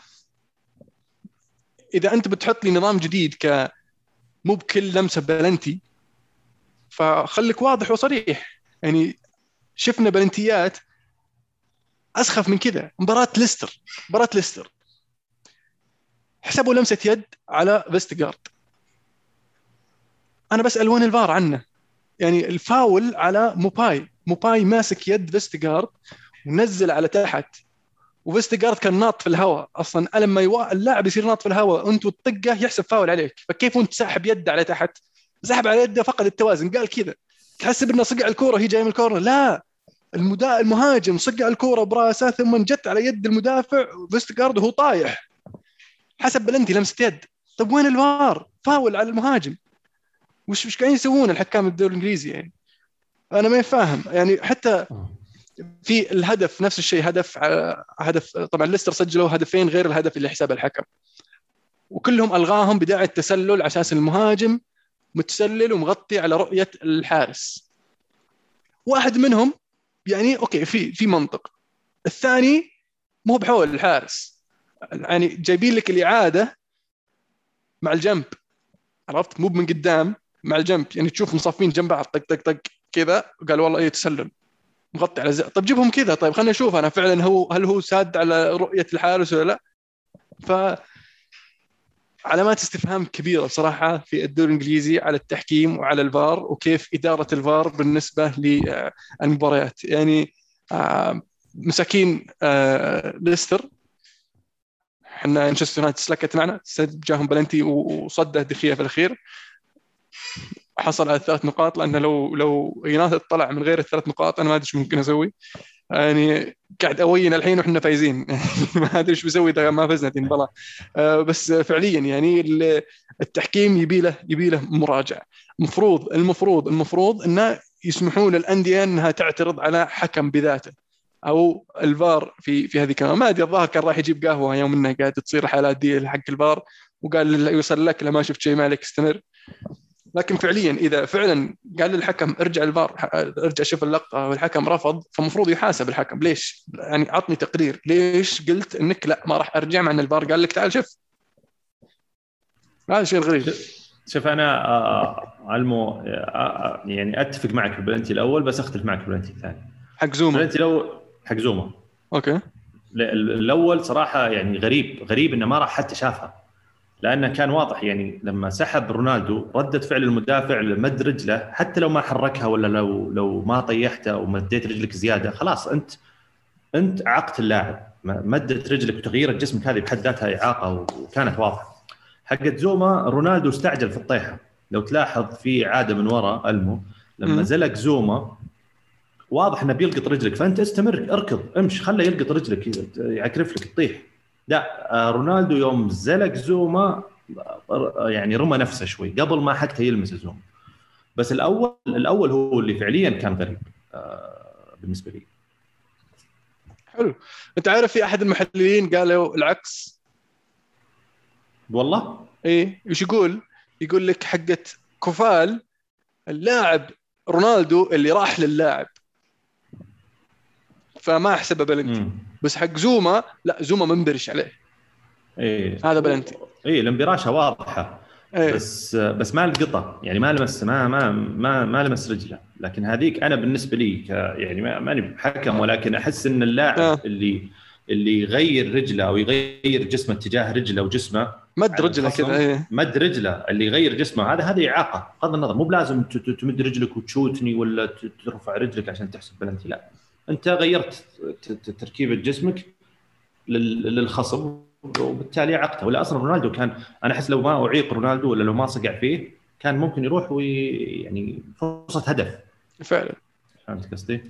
إذا أنت بتحط لي نظام جديد ك مو بكل لمسة بلنتي فخليك واضح وصريح. يعني شفنا بلنتيات أسخف من كذا. مباراة ليستر. مباراة ليستر. حسبوا لمسة يد على فيسترجارد. أنا بسأل وين الفار عنه؟ يعني الفاول على موباي. موباي ماسك يد فيسترجارد ونزل على تحت. وفيسترجارد كان ناط في الهواء أصلا. لما يوا... اللاعب يصير ناط في الهواء. وانت تطقه يحسب فاول عليك. فكيف وانت ساحب يده على تحت؟ سحب على يده فقد التوازن. قال كذا. تحسب انه صقع الكورة هي جاية من الكورنر. لا. المدا... المهاجم صقع الكورة برأسه ثم جت على يد المدافع. فيستجارد وهو طايح. حسب بلنتي لمسة يد. طيب وين الفار؟ فاول على المهاجم. وش وش قاعدين يسوون الحكام الدوري الإنجليزي يعني؟ أنا ما فاهم يعني حتى في الهدف نفس الشيء هدف هدف طبعا ليستر سجلوا هدفين غير الهدف اللي حساب الحكم. وكلهم ألغاهم بداعي التسلل على أساس المهاجم متسلل ومغطي على رؤية الحارس. واحد منهم يعني أوكي في في منطق. الثاني مو بحول الحارس. يعني جايبين لك الإعادة مع الجنب. عرفت؟ مو من قدام مع الجنب. يعني تشوف مصفين جنب بعض طق طق طق كذا. قال والله إيه تسلل. مغطي على زي. طيب جيبهم كذا طيب خلينا نشوف أنا فعلا هو هل هو ساد على رؤية الحارس ولا لا؟ ف علامات استفهام كبيرة صراحة في الدوري الإنجليزي على التحكيم وعلى الفار وكيف إدارة الفار بالنسبة للمباريات. يعني آه، مساكين آه، ليستر. إحنا مانشستر يونايتد سلكت معنا جاهم بلنتي وصده دخية في الأخير. حصل على الثلاث نقاط لأنه لو لو يونايتد طلع من غير الثلاث نقاط أنا ما أدري إيش ممكن أسوي. يعني قاعد أوين الحين وإحنا فايزين. ما أدري إيش بسوي اذا ما فزنا المباراه آه، بس فعليا يعني التحكيم يبي له يبي له مراجعة. المفروض المفروض المفروض إنه يسمحون للأندية إنها تعترض على حكم بذاته. أو الفار في في هذه كمان ما أدري الظاهر كان راح يجيب قهوة يوم إنه قاعد تصير حالات دي حق الفار وقال يوصل لك لما شفت شيء ما عليك استمر. لكن فعليا إذا فعلا قال للحكم ارجع الفار ارجع شوف اللقطة والحكم رفض فالمفروض يحاسب الحكم. ليش؟ يعني عطني تقرير. ليش قلت إنك لا ما راح أرجع مع إن الفار؟ قال لك تعال شوف. هذا شيء غريب. شوف أنا آه، آه، علمو آه، يعني أتفق معك بالبلنتي الأول بس أختلف معك بالبلنتي الثاني. حق زوما. البلنتي الأول حق زوما. أوكي. الأول صراحة يعني غريب غريب إنه ما راح حتى شافها. لأنه كان واضح يعني لما سحب رونالدو ردة فعل المدافع مد رجله حتى لو ما حركها ولا لو لو ما طيحته ومديت رجلك زيادة خلاص أنت أنت عقت اللاعب. مدت رجلك وتغيير جسمك هذه بحد ذاتها إعاقة وكانت واضحة. حقت زوما رونالدو استعجل في الطيحة. لو تلاحظ في عادة من وراء ألمو لما. زلق زوما واضح إنه بيلقط رجلك فأنت استمر اركض امش خله يلقط رجلك يعكرف لك تطيح. لا آه، رونالدو يوم زلق زوما آه، يعني رمى نفسه شوي. قبل ما حتى يلمس زوما. بس الأول الأول هو اللي فعليا كان غريب آه، بالنسبة لي. حلو. أنت عارف في أحد المحللين قالوا العكس؟ والله؟ إيه إيش يقول؟ يقول لك حقت كوفال اللاعب رونالدو اللي راح للاعب. فما احسبه بلنتي بس حق زوما لا زوما منبرش عليه. إيه. هذا بلنتي إيه الانبراشه واضحة. إيه. بس بس ما لقطه يعني ما لمس ما ما ما, ما لمس رجله. لكن هذيك أنا بالنسبة لي ك يعني ما- ماني بحكم ولكن أحس إن اللاعب آه. اللي اللي يغير رجله أو يغير جسمه اتجاه رجله وجسمه مد رجله. كذا إيه. مد رجله. اللي يغير جسمه هذا هذه إعاقة. بغض النظر مو بلازم تمد رجلك وتشوتني ولا ترفع رجلك عشان تحسب بلنتي لا. انت غيرت ت- ت- تركيبة جسمك لل- للخصم وبالتالي عقته ولا أصلا رونالدو كان أنا احس لو ما اعيق رونالدو ولا لو ما صقع فيه كان ممكن يروح وي يعني فرصة هدف. فعلا. فهمت قصدي؟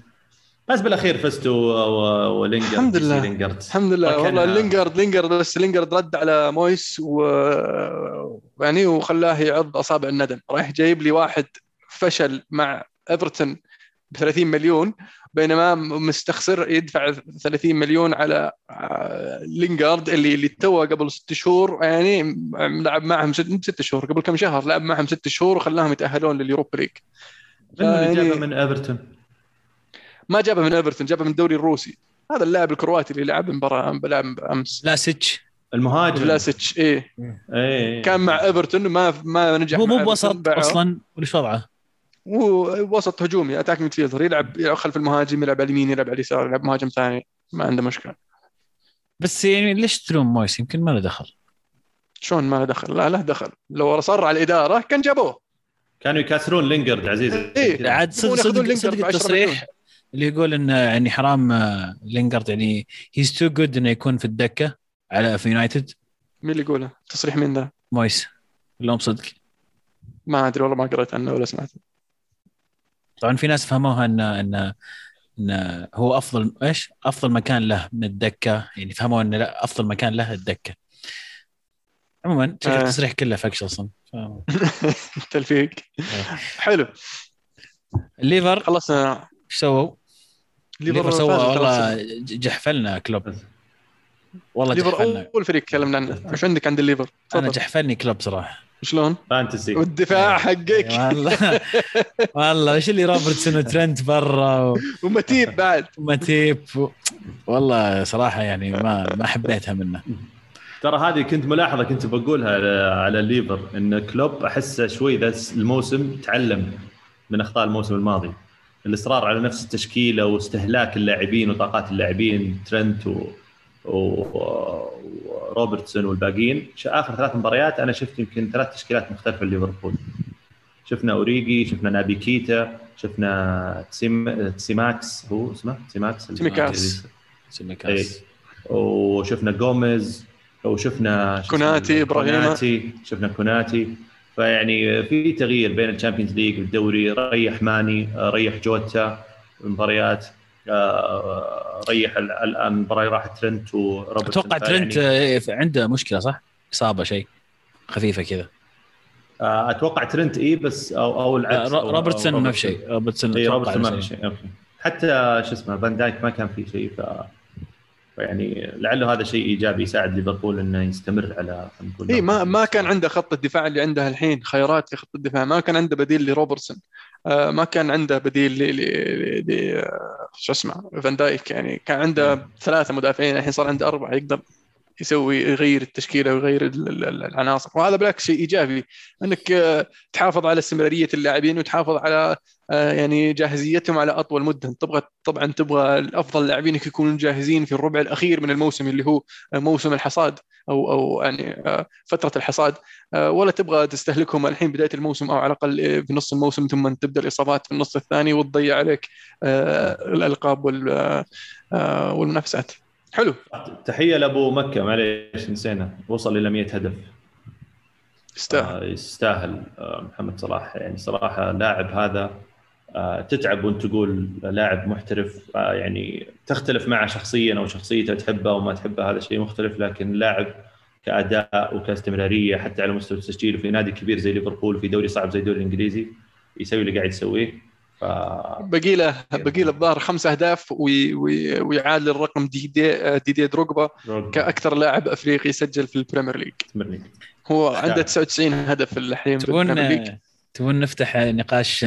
بس بالأخير فزتوا ولينجرد الحمد لله. لينجرد الحمد لله. وكان- والله لينجارد لينجارد بس لينجارد رد على مويس و يعني وخلاه يعض أصابع الندم. رايح جايب لي واحد فشل مع إيفرتون ب 30 مليون. بينما مستخسر يدفع 30 مليون على آه، لينجارد اللي اللي تو قبل ست شهور يعني لعب معهم ست, ست شهور قبل كم شهر لعب معهم ست شهور وخلاهم يتأهلون لليوروبا ليج. من اللي جابه من إيفرتون؟ ما جابه من إيفرتون جابه من الدوري الروسي. هذا اللاعب الكرواتي اللي لعب مباراة لعب أمس. فلاسيتش المهاجم. فلاسيتش إيه. إيه. كان مع إيفرتون ما ما نجح هو مو بوسط. أصلا وش وضعه؟ ووسط هجومي. attack midfielder يلعب يلعب خلف المهاجم يلعب على اليمين يلعب على اليسار يلعب مهاجم ثاني. ما عنده مشكلة. بس يعني ليش تلوم مويس؟ يمكن ما له دخل. شلون ما له دخل؟ لا له دخل. لو صر على الإدارة كان جابوه. كانوا يكاسرون لينجرد عزيز إيه. عاد صدق صدق, صدق ب 10 التصريح. اللي يقول انه يعني حرام آه، لينجارد. يعني he's too good إنه يكون في الدكة على في يونايتد مين اللي يقوله؟ تصريح مين ذا مويس. اللهم صدق. ما أدري والله ما قريت عنه ولا سمعت طبعا في ناس فهموها ان ان إن هو أفضل إيش؟ أفضل مكان له من الدكة يعني فهموا إن لا أفضل مكان له الدكة. عموما شكل آه. التصريح كله fake أصلا تلفيق حلو الليفر خلصنا إيش سووا؟ الليفر سوى فاز والله 3-0. ج- جحفلنا كلوب والله ليفر جحفلنا. اول فريق تكلمنا عنه وش عندك عند الليفر؟ أنا جحفلني كلوب صراحة. شلون؟ fantasy والدفاع حقك. والله. والله إيش اللي روبرتسون وترنت برا؟ ومتيب بعد. وماتيب و... والله صراحة يعني ما ما حبيتها منه. ترى هذه كنت ملاحظة كنت بقولها على- على الليفر إن كلوب أحسه شوي ذا الموسم تعلم من أخطاء الموسم الماضي. الإصرار على نفس التشكيلة واستهلاك اللاعبين وطاقات اللاعبين ترنت و... و... وروبرتسون والباقيين. آخر ثلاث مباريات أنا شفت يمكن ثلاث تشكيلات مختلفة لليفربول. شفنا أوريجي شفنا نابي كيتا شفنا تسيم... تسيماكس. هو اسمه؟ تسيماكس؟ تيميكاس. سيميكاس وشفنا جوميز وشفنا شو اسمه؟ كوناتي،. كوناتي شفنا كوناتي. فيعني في تغيير بين الشامبيونز ليج والدوري. ريح ماني ريح جوتا المباريات ريح ال- الآن المباراه راحت ترنت وروبرتسون أتوقع ترنت آه، عنده مشكلة صح؟ إصابة شيء خفيفة كذا. آه، أتوقع ترنت اي بس أو أو آه، العكس رو- أو- روبرتسون أو ما في شيء روبرتسون اي روبرتسون ما في شيء حتى شو اسمه فان دايك ما كان في شيء ف يعني لعله هذا شيء إيجابي يساعد ليفربول إنه يستمر على نقول اي ما ما كان عنده خط الدفاع اللي عنده الحين خيارات في خط الدفاع ما كان عنده بديل لروبرتسون. آه، ما كان عنده بديل ل آه، شو اسمه فان دايك يعني. كان عنده ثلاثة مدافعين الحين صار عنده أربعة يقدر يسوي يغير التشكيلة ويغير ال- ال- ال- العناصر. وهذا بالعكس شيء إيجابي إنك آه، تحافظ على استمرارية اللاعبين وتحافظ على آه، يعني جاهزيتهم على أطول مدة. تبغى طبعا تبغى الأفضل لاعبينك يكونوا جاهزين في الربع الأخير من الموسم اللي هو موسم الحصاد أو أو يعني آه، فترة الحصاد. آه، ولا تبغى تستهلكهم الحين بداية الموسم أو على الأقل في نص الموسم ثم تبدأ الإصابات في النص الثاني وتضيع عليك آه، الألقاب وال- آه، آه، والمنافسات. حلو. تحية لأبو مكة معليش نسينا. وصل إلى 100 هدف. يستاهل. آه، يستاهل. آه، محمد صلاح يعني صراحة لاعب هذا آه، تتعب وأنت تقول لاعب محترف. آه، يعني تختلف معه شخصيا أو شخصيته تحبه أو ما تحبه هذا شيء مختلف. لكن لاعب كأداء وكاستمرارية حتى على مستوى التسجيل في نادي كبير زي ليفربول في دوري صعب زي الدوري الإنجليزي يسوي اللي قاعد يسويه. ف باقي له باقي له الظاهر خمس أهداف وي- وي- ويعادل الرقم ديدي ديدي دروجبا كأكثر لاعب أفريقي سجل في البريمير ليج. هو. عنده 99 هدف الحين تبون تبون نفتح نقاش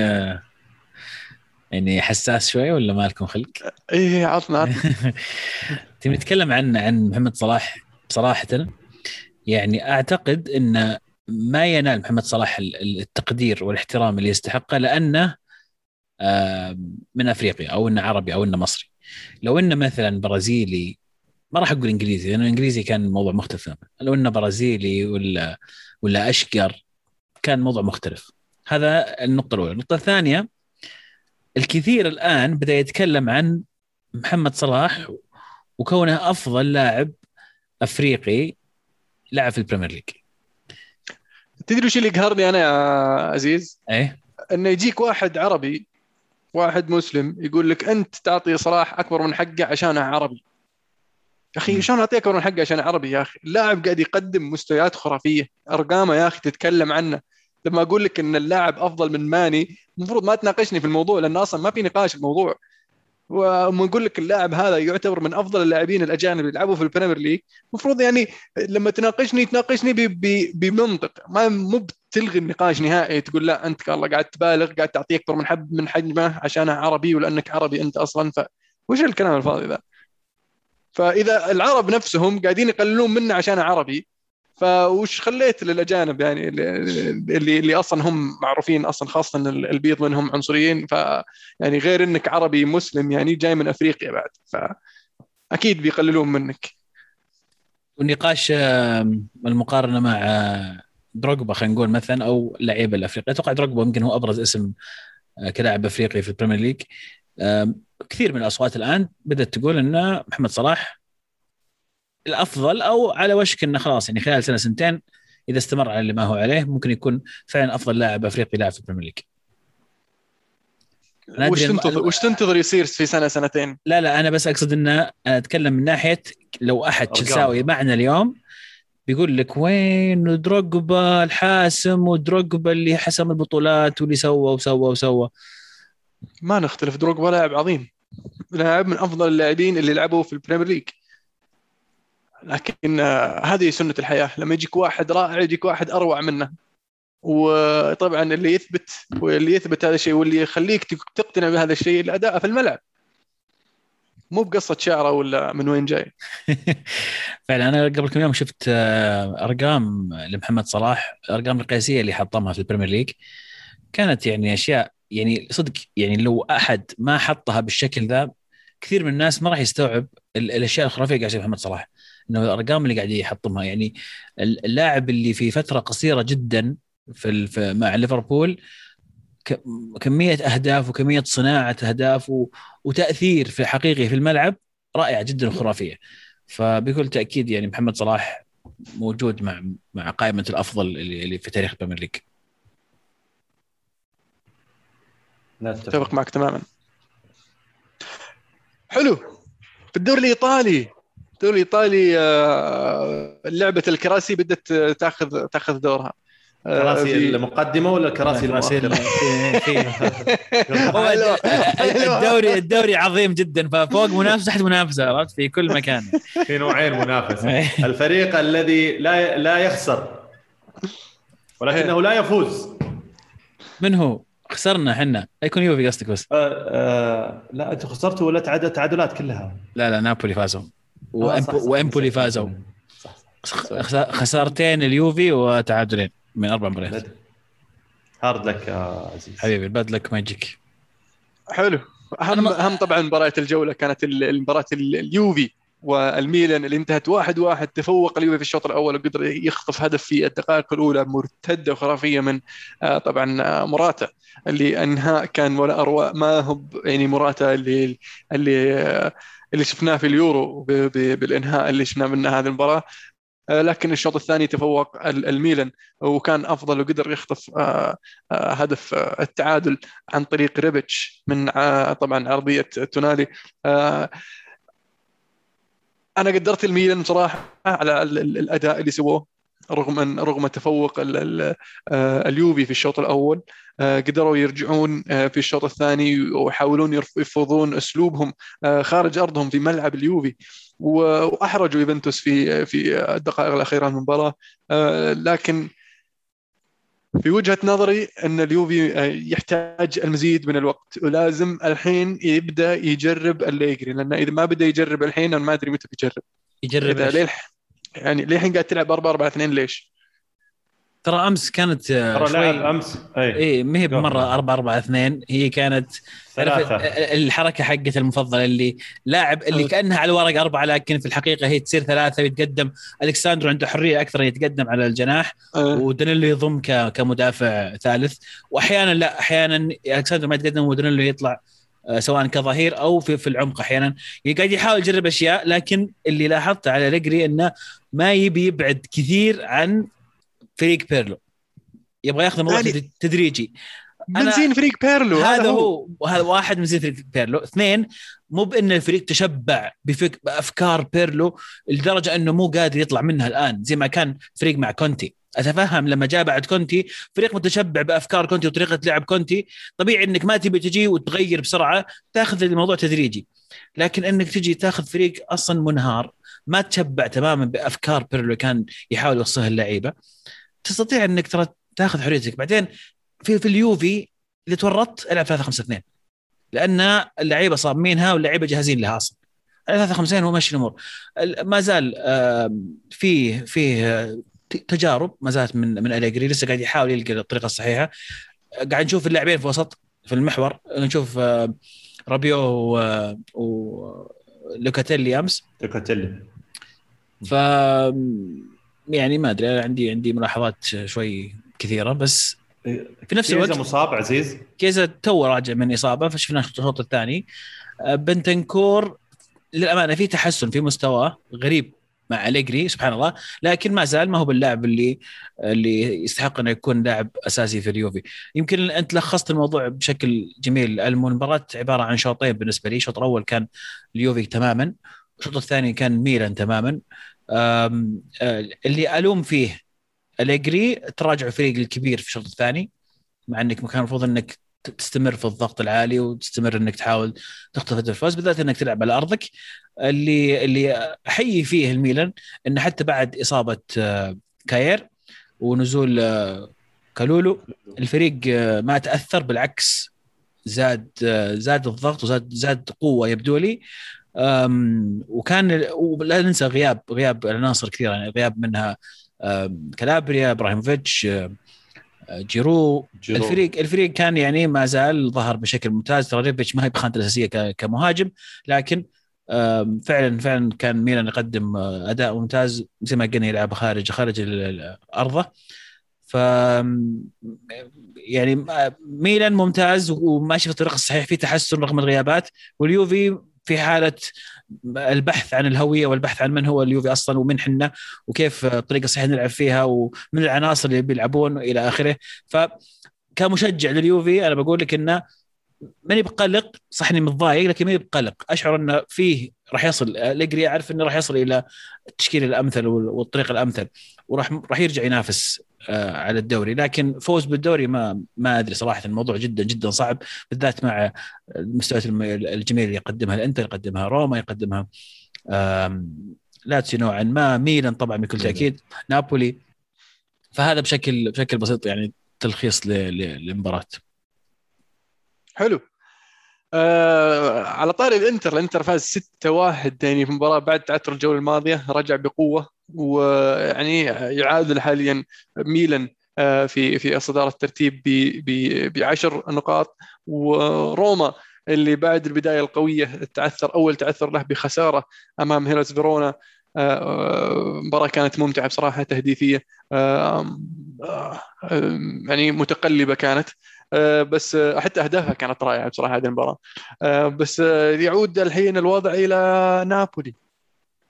يعني حساس شوي ولا ما لكم خلق؟ إيه عطنا عطنا. تبي نتكلم عن عن محمد صلاح صراحة؟ يعني أعتقد إن ما ينال محمد صلاح ال- ال- التقدير والاحترام اللي يستحقه لأنه من أفريقيا أو إنه عربي أو إنه مصري. لو إنه مثلا برازيلي ما راح أقول إنجليزي لأنه الانجليزي كان موضوع مختلف تماماً. لو إنه برازيلي ولا ولا أشقر كان موضوع مختلف. هذا النقطة الأولى، النقطة الثانية الكثير الآن بدأ يتكلم عن محمد صلاح وكونه أفضل لاعب أفريقي لعب في البريمير ليج. تدري وش اللي يقهرني أنا يا عزيز؟ إيه إنه يجيك واحد عربي واحد مسلم يقول لك أنت تعطي صلاح أكبر من حقه عشانه عربي. يا أخي. شلون أعطيه أكبر من حقه عشان عربي يا أخي؟ اللاعب قاعد يقدم مستويات خرافية أرقامه يا أخي تتكلم عنه. لما أقول لك إن اللاعب أفضل من ماني المفروض ما تناقشني في الموضوع لأن أصلا ما في نقاش الموضوع. وما نقول لك اللاعب هذا يعتبر من أفضل اللاعبين الأجانب اللي يلعبوا في البريمير ليج. المفروض يعني لما تناقشني تناقشني بمنطق. ما مو بتلغي النقاش نهائي تقول لا أنت والله قاعد تبالغ قاعد تعطيه أكبر من حب من حجمه عشانه عربي ولأنك عربي أنت أصلا. ف وش الكلام الفاضي ذا؟ فإذا العرب نفسهم قاعدين يقللون منه عشانه عربي فوش خليت للأجانب يعني اللي اللي أصلا هم معروفين أصلا خاصة البيض منهم عنصريين. ف يعني غير إنك عربي مسلم يعني جاي من أفريقيا بعد. فاكيد بيقللون منك. والنقاش آه، المقارنة مع آه، دروجبا خلينا نقول مثلا أو لعيبة الأفريقية. أتوقع دروجبا يمكن هو أبرز اسم آه، كلاعب أفريقي في البريمير ليج. كثير من الأصوات الآن بدأت تقول أن محمد صلاح الأفضل أو على وشك أنه خلاص يعني خلال سنة سنتين إذا استمر على اللي ما هو عليه ممكن يكون فعلا أفضل لاعب أفريقي لاعب في البريمير ليج أنا وش تنتظر وش تنتظر يصير في سنة سنتين؟ لا لا أنا بس أقصد ان أنا أتكلم من ناحية لو أحد. تشيلساوي معنا اليوم بيقول لك وين دروجبا الحاسم ودروجبا اللي حسم البطولات واللي سوى وسوى وسوى ما نختلف دروجبا لاعب عظيم لاعب من أفضل اللاعبين اللي لعبوا في البريمير ليج لكن آه، هذه سنة الحياة. لما يجيك واحد رائع يجيك واحد أروع منه. وطبعا اللي يثبت واللي يثبت هذا الشيء واللي يخليك تق- تقتنع بهذا الشيء الأداء في الملعب. مو بقصة شعره ولا من وين جاي. فعلا أنا قبل كم يوم شفت آه، أرقام لمحمد صلاح الارقام القياسيه اللي حطمها في البريمير ليج. كانت يعني أشياء يعني صدق يعني لو أحد ما حطها بالشكل ذا كثير من الناس ما راح يستوعب ال- الأشياء الخرافية قاعد محمد صلاح. إنه الأرقام اللي قاعد يحطمها. يعني ال- اللاعب اللي في فترة قصيرة جدا في, ال- في مع ليفربول كمية أهداف وكمية صناعة أهداف و- وتأثير في حقيقي في الملعب رائعه جدا وخرافيه فبكل تأكيد يعني محمد صلاح موجود مع مع قائمة الأفضل اللي اللي في تاريخ البريمير ليج. أتفق معك تماما. حلو. في الدوري الإيطالي الدوري الايطالي آه، لعبة الكراسي بدات تاخذ تاخذ دورها. آه، كراسي في- المقدمة ولا كراسي كراسي المؤخرة؟ هو. الدوري الدوري عظيم جدا ففوق منافسة تحت منافسة عرفت؟ في كل مكان. في نوعين منافسة. الفريق الذي لا لا يخسر ولكنه لا يفوز. من هو؟ خسرنا إحنا يكون يوفي قصدك بس. آه آه لا أنتم خسرتوا ولا تعادل تعادلات كلها؟ لا لا نابولي فازوا وإمبولي. فازوا. صح صح خس- خسارتين اليوفي وتعادلين من أربع مباريات. hard luck يا عزيز. حبيبي ال bad luck ما يجيك. حلو. أهم أهم طبعا مباراة الجولة كانت ال- اليوفي والميلان اللي انتهت واحد واحد تفوق اليوفي في الشوط الأول وقدر يخطف هدف في الدقائق الأولى مرتدة وخرافيه من آه، طبعا آه، موراتا اللي أنهاء كان ولا اروع ما هو يعني موراتا اللي اللي آه، اللي شفناه في اليورو بالإنهاء اللي شفناه منه هذه المباراة. آه، لكن الشوط الثاني تفوق الميلان وكان أفضل وقدر يخطف هدف التعادل عن طريق ريبتش من طبعا عرضية تونالي. أنا قدرت الميلان بصراحه على الأداء اللي سووه. رغم ان رغم تفوق اليوفي في الشوط الأول قدروا يرجعون في الشوط الثاني ويحاولون يفرضون أسلوبهم خارج أرضهم في ملعب اليوفي. وأحرجوا يوفنتوس في في الدقائق الأخيرة من المباراة. لكن في وجهة نظري أن اليوفي يحتاج المزيد من الوقت. ولازم الحين يبدأ يجرب الليجري لأن إذا ما بدأ يجرب الحين أنا ما أدري متى بيجرب. يجرب إذا يعني للحين قاعد تلعب 4 4 2 ليش؟ ترى أمس كانت آه، ترى لعب أمس. اي اي ما هي بمرة 4 4 2 هي كانت ثلاثة. الحركة حقت المفضلة اللي لاعب اللي كأنها على الورق أربعة لكن في الحقيقة هي تصير ثلاثة ويتقدم. ألكساندرو عنده حرية أكثر يتقدم على الجناح أه. ودانيلو يضم كمدافع ثالث. وأحيانا لا أحيانا ألكساندرو ما يتقدم ودانيلو يطلع سواء كظهير أو في في العمق أحيانا. قاعد يحاول يجرب أشياء لكن اللي لاحظته على أليجري إنه ما يبي يبعد كثير عن فريق بيرلو. يبغى ياخذ الموضوع يعني تدريجي. من زين فريق بيرلو؟ هذا هو وهذا واحد من زين فريق بيرلو. اثنين مو بأن الفريق تشبع بفك... بأفكار بيرلو لدرجة أنه مو قادر يطلع منها الآن زي ما كان فريق مع كونتي. أتفهم؟ لما جاء بعد كونتي فريق متشبع بأفكار كونتي وطريقة لعب كونتي طبيعي إنك ما تبي تجي وتغير بسرعة تأخذ الموضوع تدريجي. لكن إنك تجي تأخذ فريق أصلا منهار ما تشبع تماما بأفكار بيرلو كان يحاول يوصلها اللعيبة تستطيع إنك ترى تأخذ حريتك. بعدين في في اليوفي اذا تورطت ألعب 3 5 2 لأن اللعيبة صامينها واللعيبة جاهزين لها أصلا. 3 5 هو ماشي الأمور. ما زال فيه فيه تجارب ما زالت من من أليجري. لسه قاعد يحاول يلقى الطريقة الصحيحة. قاعد نشوف اللاعبين في وسط في المحور. نشوف رابيو و, و... لوكاتيلي أمس. لوكاتيلي. ف يعني ما أدري عندي عندي ملاحظات شوي كثيرة. بس في نفس الوقت كيزا مصاب عزيز. كيزا تو راجع من إصابة فشفناه الشوط الثاني. بنتنكور للأمانة في تحسن في مستواه غريب مع أليجري سبحان الله. لكن ما زال ما هو باللاعب اللي اللي يستحق إنه يكون لاعب أساسي في اليوفي. يمكن أنت لخصت الموضوع بشكل جميل. المباراة عبارة عن شوطين بالنسبة لي. الشوط الأول كان اليوفي تماما الشوط الثاني كان ميلان تماما. آه، اللي ألوم فيه أليجري تراجع الفريق الكبير في الشوط الثاني مع إنك كان المفروض إنك تستمر في الضغط العالي وتستمر إنك تحاول تخطف الفوز بالذات إنك تلعب على أرضك. اللي اللي أحيي فيه الميلان إنه حتى بعد إصابة آه، كاير ونزول آه، كالولو الفريق آه، ما تأثر بالعكس زاد زاد الضغط وزاد زاد قوة يبدو لي. وكان لا ننسى غياب غياب عناصر كثيرة يعني غياب منها كالابريا إبراهيموفيتش جيرو, جيرو. الفريق الفريق كان يعني ما زال ظهر بشكل ممتاز. ترى ريفيتش ما هي بخانته الأساسية كمهاجم لكن فعلا فعلا كان ميلان يقدم آه، أداء ممتاز زي ما قلنا يلعب خارج خارج ارضه ف يعني ميلان ممتاز وماشي في الطريق الصحيح في تحسن رغم الغيابات. واليوفي في حالة البحث عن الهوية والبحث عن من هو اليوفي أصلا ومن حنا وكيف الطريقة الصحيحه نلعب فيها ومن العناصر اللي بيلعبون إلى آخره. ف كمشجع لليوفي أنا بقول لك إنه ماني بقلق صح إني متضايق لكن ماني بقلق. أشعر إنه فيه راح يصل ليجري اعرف إنه راح يصل إلى التشكيل الأمثل والطريق الأمثل وراح راح يرجع ينافس. على الدوري. لكن فوز بالدوري ما ما أدري صراحة الموضوع جدا جدا صعب بالذات مع المستويات الجميله اللي يقدمها الإنتر يقدمها روما يقدمها لاتسيو نوعا ما ميلان طبعا بكل تأكيد نابولي. فهذا بشكل بشكل بسيط يعني تلخيص للمباراة. حلو. آه على طاري الإنتر الإنتر فاز 6-1 يعني في المباراه بعد تعثر الجولة الماضية رجع بقوة. ويعني يعادل حاليا ميلان آه في في صدارة الترتيب ب 10 نقاط. وروما اللي بعد البداية القوية تعثر أول تعثر له بخسارة أمام هيلاس فيرونا آه، مباراة كانت ممتعة بصراحة تهديفية آه، يعني متقلبة كانت بس حتى أهدافها كانت رائعة بصراحة هذه المباراة. آه، بس يعود الحين الوضع إلى نابولي.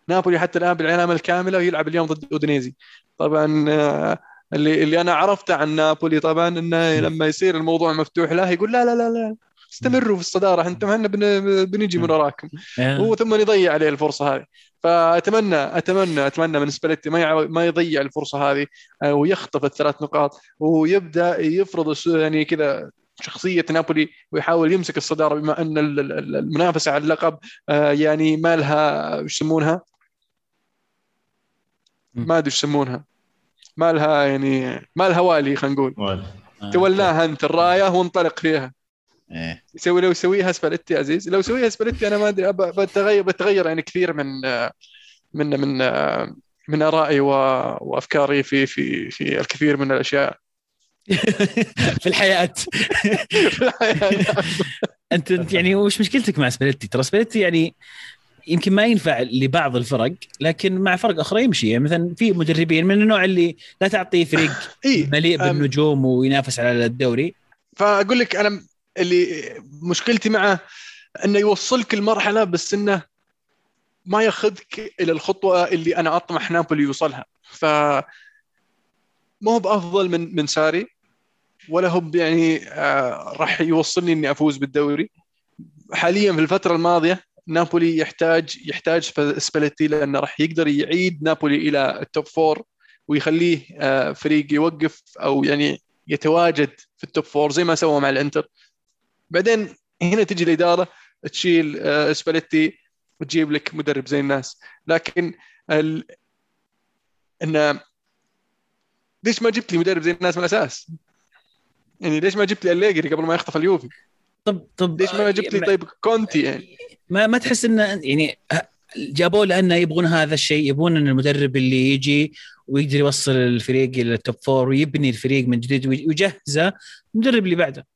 نابولي حتى الآن بالعلامة الكاملة ويلعب اليوم ضد أودينيزي. طبعا آه، اللي اللي أنا عرفته عن نابولي طبعا إنه لما يصير الموضوع مفتوح له يقول لا لا لا لا استمروا في الصدارة أنتم إحنا بن- بنجي من وراكم. آه. هو ثم يضيع عليه الفرصة هذه. فأتمنى أتمنى أتمنى من سباليتي ما ما يضيع الفرصة هذه آه، ويخطف الثلاث نقاط ويبدا يفرض يعني كذا شخصية نابولي ويحاول يمسك الصدارة بما أن ال- ال- ال- المنافسة على اللقب يعني ما لها يسمونها؟ ما أدري إيش يسمونها. ما لها يعني ما لها والي خلينا نقول. آه. تولاها أنت الراية وانطلق فيها. إيه. يسوي لو يسويها سباليتي عزيز. لو يسويها سباليتي أنا ما أدري بتغير بتغير يعني كثير من من من من آرائي و- وأفكاري في في في الكثير من الأشياء. في الحياة. أنت أنت يعني وش مشكلتك مع سباليتي؟ ترى سباليتي يعني يمكن ما ينفع لبعض الفرق لكن مع فرق أخرى يمشي. يعني مثلا في مدربين من النوع اللي لا تعطيه فريق إي مليء بالنجوم وينافس على الدوري. فأقول لك أنا اللي مشكلتي معه إنه يوصلك المرحلة بس إنه ما ياخذك إلى الخطوة اللي أنا أطمح نابولي يوصلها. ف ما هو بأفضل من من ساري ولا هو يعني آه راح يوصلني إني أفوز بالدوري. حاليا في الفترة الماضية نابولي يحتاج يحتاج سباليتي لأنه راح يقدر يعيد نابولي إلى ال top four ويخليه آه فريق يوقف أو يعني يتواجد في ال top four زي ما سوى مع الإنتر بعدين هنا تجي الإدارة تشيل آه، سباليتي وتجيب لك مدرب زي الناس لكن ال... إن ليش ما جبت لي مدرب زي الناس من الأساس؟ يعني ليش ما جبت لي قبل ما يخطف اليوفي؟ طب طب ليش ما جبت لي طيب كونتي يعني؟ ما ما تحس انه يعني جابوه لأنه يبغون هذا الشيء يبغون إن المدرب اللي يجي ويقدر يوصل الفريق إلى ال top four ويبني الفريق من جديد ويجهزه المدرب اللي بعده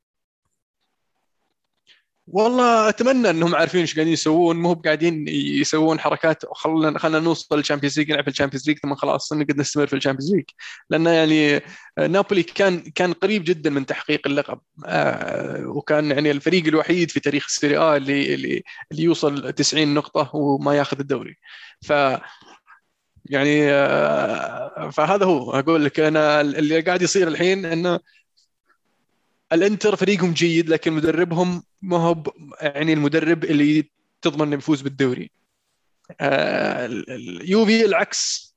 والله أتمنى إنهم عارفين إيش قاعدين يسوون. مو قاعدين يسوون حركات خلنا خلينا نوصل لل Champions League نلعب في ال Champions League ثم خلاص نقدر نستمر في ال Champions League. لأن يعني نابولي كان كان قريب جدا من تحقيق اللقب. آه، وكان يعني الفريق الوحيد في تاريخ السيري آ اللي اللي اللي يوصل 90 نقطة وما ياخذ الدوري. ف يعني آه، فهذا هو. أقول لك أنا اللي قاعد يصير الحين إنه الانتر فريقهم جيد لكن مدربهم ما هو يعني المدرب اللي تضمن إنه يفوز بالدوري. آه، ال- اليوفي العكس.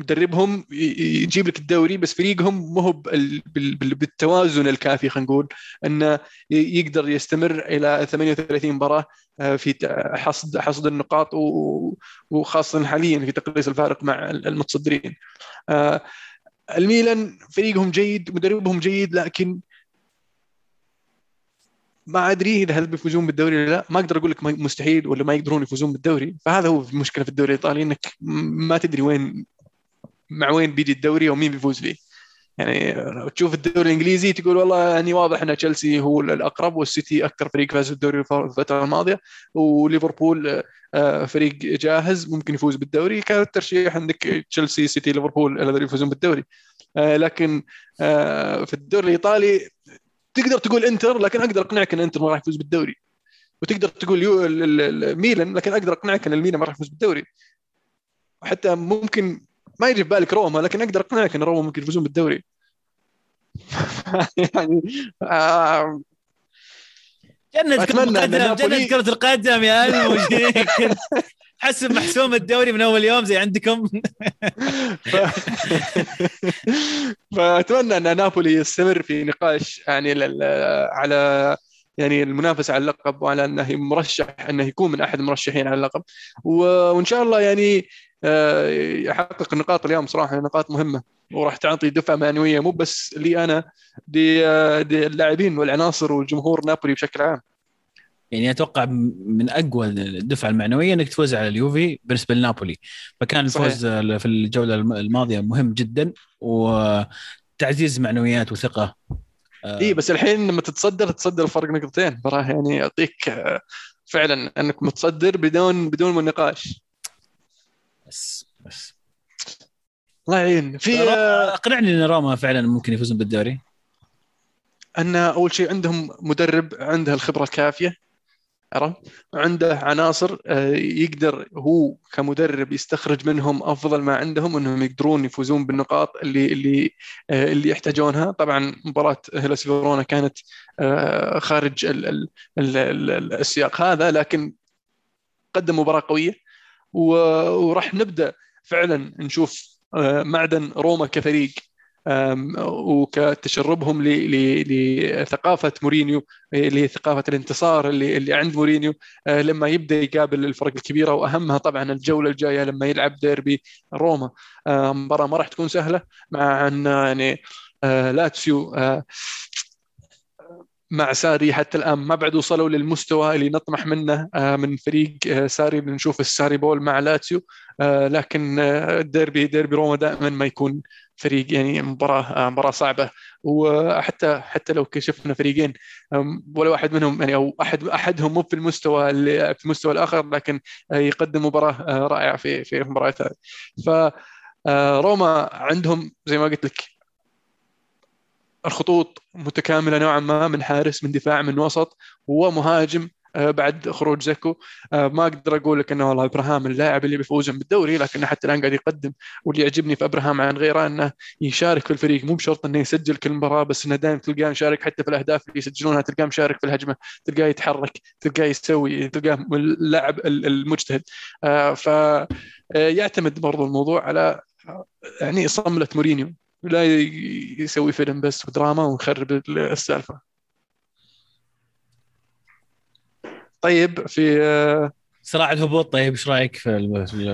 مدربهم يجيب لك الدوري بس فريقهم ما هو بال- بال- بال- بالتوازن الكافي خلينا نقول إنه يقدر يستمر إلى 38 مباراة آه، في حصد حصد النقاط وخاصة حاليا في تقليص الفارق مع المتصدرين. آه، الميلان فريقهم جيد مدربهم جيد لكن ما أدري إذا هل بيفوزون بالدوري ولا لا. ما أقدر أقول لك مستحيل ولا ما يقدرون يفوزون بالدوري. فهذا هو المشكلة في الدوري الإيطالي إنك ما تدري وين مع وين بيجي الدوري ومين بيفوز فيه. يعني تشوف الدوري الإنجليزي تقول والله يعني واضح إن تشيلسي هو الأقرب والسيتي أكثر فريق فاز بالدوري الفترة الماضية وليفربول آه، فريق جاهز ممكن يفوز بالدوري. كان الترشيح عندك تشيلسي سيتي ليفربول يفوزون بالدوري. آه، لكن آه، في الدوري الإيطالي تقدر تقول إنتر لكن أقدر أقنعك إن إنتر ما راح يفوز بالدوري. وتقدر تقول يو ال- ال- ال- ميلان لكن أقدر أقنعك إن الميلان ما راح يفوز بالدوري. وحتى ممكن ما يجي في بالك روما لكن أقدر أقنعك إن روما ممكن يفوزون بالدوري. يعني آه جنة كرة القدم جنة كرة القدم يا الموجودين حسب محسوم الدوري من أول يوم زي عندكم. ف... فأتمنى أن نابولي يستمر في نقاش يعني لل... على يعني المنافسه على اللقب وعلى أنه مرشح أنه يكون من أحد المرشحين على اللقب. و... وإن شاء الله يعني آه، يحقق النقاط اليوم صراحة نقاط مهمة. وراح تعطي دفعة معنوية مو بس لي أنا للاعبين والعناصر والجمهور نابولي بشكل عام. يعني أتوقع من أقوى الدفعة المعنوية إنك تفوز على اليوفي بالنسبة لنابولي. فكان الفوز في الجولة الماضية مهم جدا وتعزيز معنويات وثقة. اي بس الحين لما تتصدر تتصدر فرق نقطتين. براه يعني يعطيك آه، فعلا إنك متصدر بدون بدون نقاش بس بس. الله يعين. في آه، أقنعني إن روما فعلا ممكن يفوزون بالدوري. أن أول شيء عندهم مدرب عنده الخبرة الكافية. عرفت؟ عنده عناصر آه، يقدر هو كمدرب يستخرج منهم أفضل ما عندهم إنهم يقدرون يفوزون بالنقاط اللي اللي آه، اللي يحتاجونها. طبعا مباراة هيلاس فيرونا كانت آه، خارج ال ال ال السياق هذا لكن قدم مباراة قوية. وراح نبدأ فعلا نشوف معدن روما كفريق وكتشربهم لثقافة مورينيو لثقافه الانتصار اللي اللي عند مورينيو. آه، لما يبدأ يقابل الفرق الكبيرة وأهمها طبعا الجولة الجاية لما يلعب ديربي روما. مباراة ما راح تكون سهلة مع أن يعني آه، لاتسيو مع ساري حتى الآن. ما بعد وصلوا للمستوى اللي نطمح منه من فريق ساري. بنشوف ال Sarri-ball مع لاتسيو لكن الديربي ديربي روما دائما ما يكون فريق يعني مباراة مباراة صعبة. وحتى حتى لو كشفنا فريقين ولا واحد منهم يعني أو أحد أحدهم مو في المستوى اللي في المستوى الآخر لكن يقدم مباراة رائعة في في المباريات هذه. ف روما عندهم زي ما قلت لك الخطوط متكاملة نوعا ما من حارس من دفاع من وسط. ومهاجم آه، بعد خروج زيكو. آه، ما أقدر أقول لك إنه والله إبراهام اللاعب اللي بيفوز بالدوري لكنه حتى الآن قاعد يقدم. واللي يعجبني في إبراهام عن غيره إنه يشارك في الفريق. مو بشرط إنه يسجل كل مباراة بس إنه دائما تلقاه مشارك. حتى في الأهداف اللي يسجلونها تلقاه مشارك في الهجمة تلقاه يتحرك تلقاه يسوي تلقاه اللاعب المجتهد. آه، فيعتمد برضو الموضوع على يعني صملة مورينيو. لا يسوي فيلم بس ودراما ونخرب السالفة. طيب في آه، صراع الهبوط طيب إيش رأيك في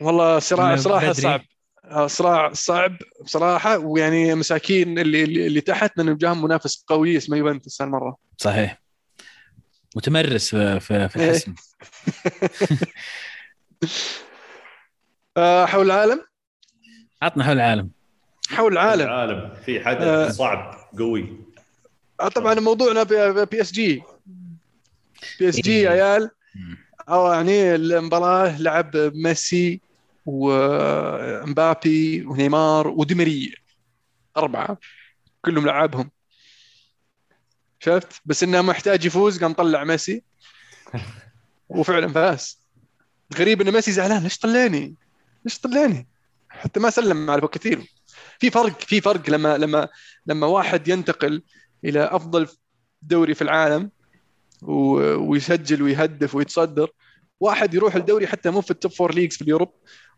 والله صراع صراحة صعب. آه، صراع صعب بصراحة ويعني مساكين اللي اللي تحت لأن جاهم منافس قوي اسمه يوفنتوس هالمرة. صحيح. متمرس في في, في إيه. الحسم. آه، حول العالم؟ عطنا حول العالم. حول العالم. العالم. في حدث صعب قوي. طبعا موضوعنا بي اس جي بي اس جي يا عيال. أو يعني المباراة لعب ميسي ومبابي ونيمار وديمري أربعة. كلهم لعبهم. شفت؟ بس إنه محتاج يفوز قام طلع ميسي. وفعلا فاز. غريب إن ميسي زعلان. ليش طلعني؟ ليش طلعني؟ حتى ما سلم على بوكيتينو. في فرق في فرق لما لما لما واحد ينتقل إلى أفضل دوري في العالم ويسجل ويهدف ويتصدر واحد يروح الدوري حتى مو في ال top four leagues في Europe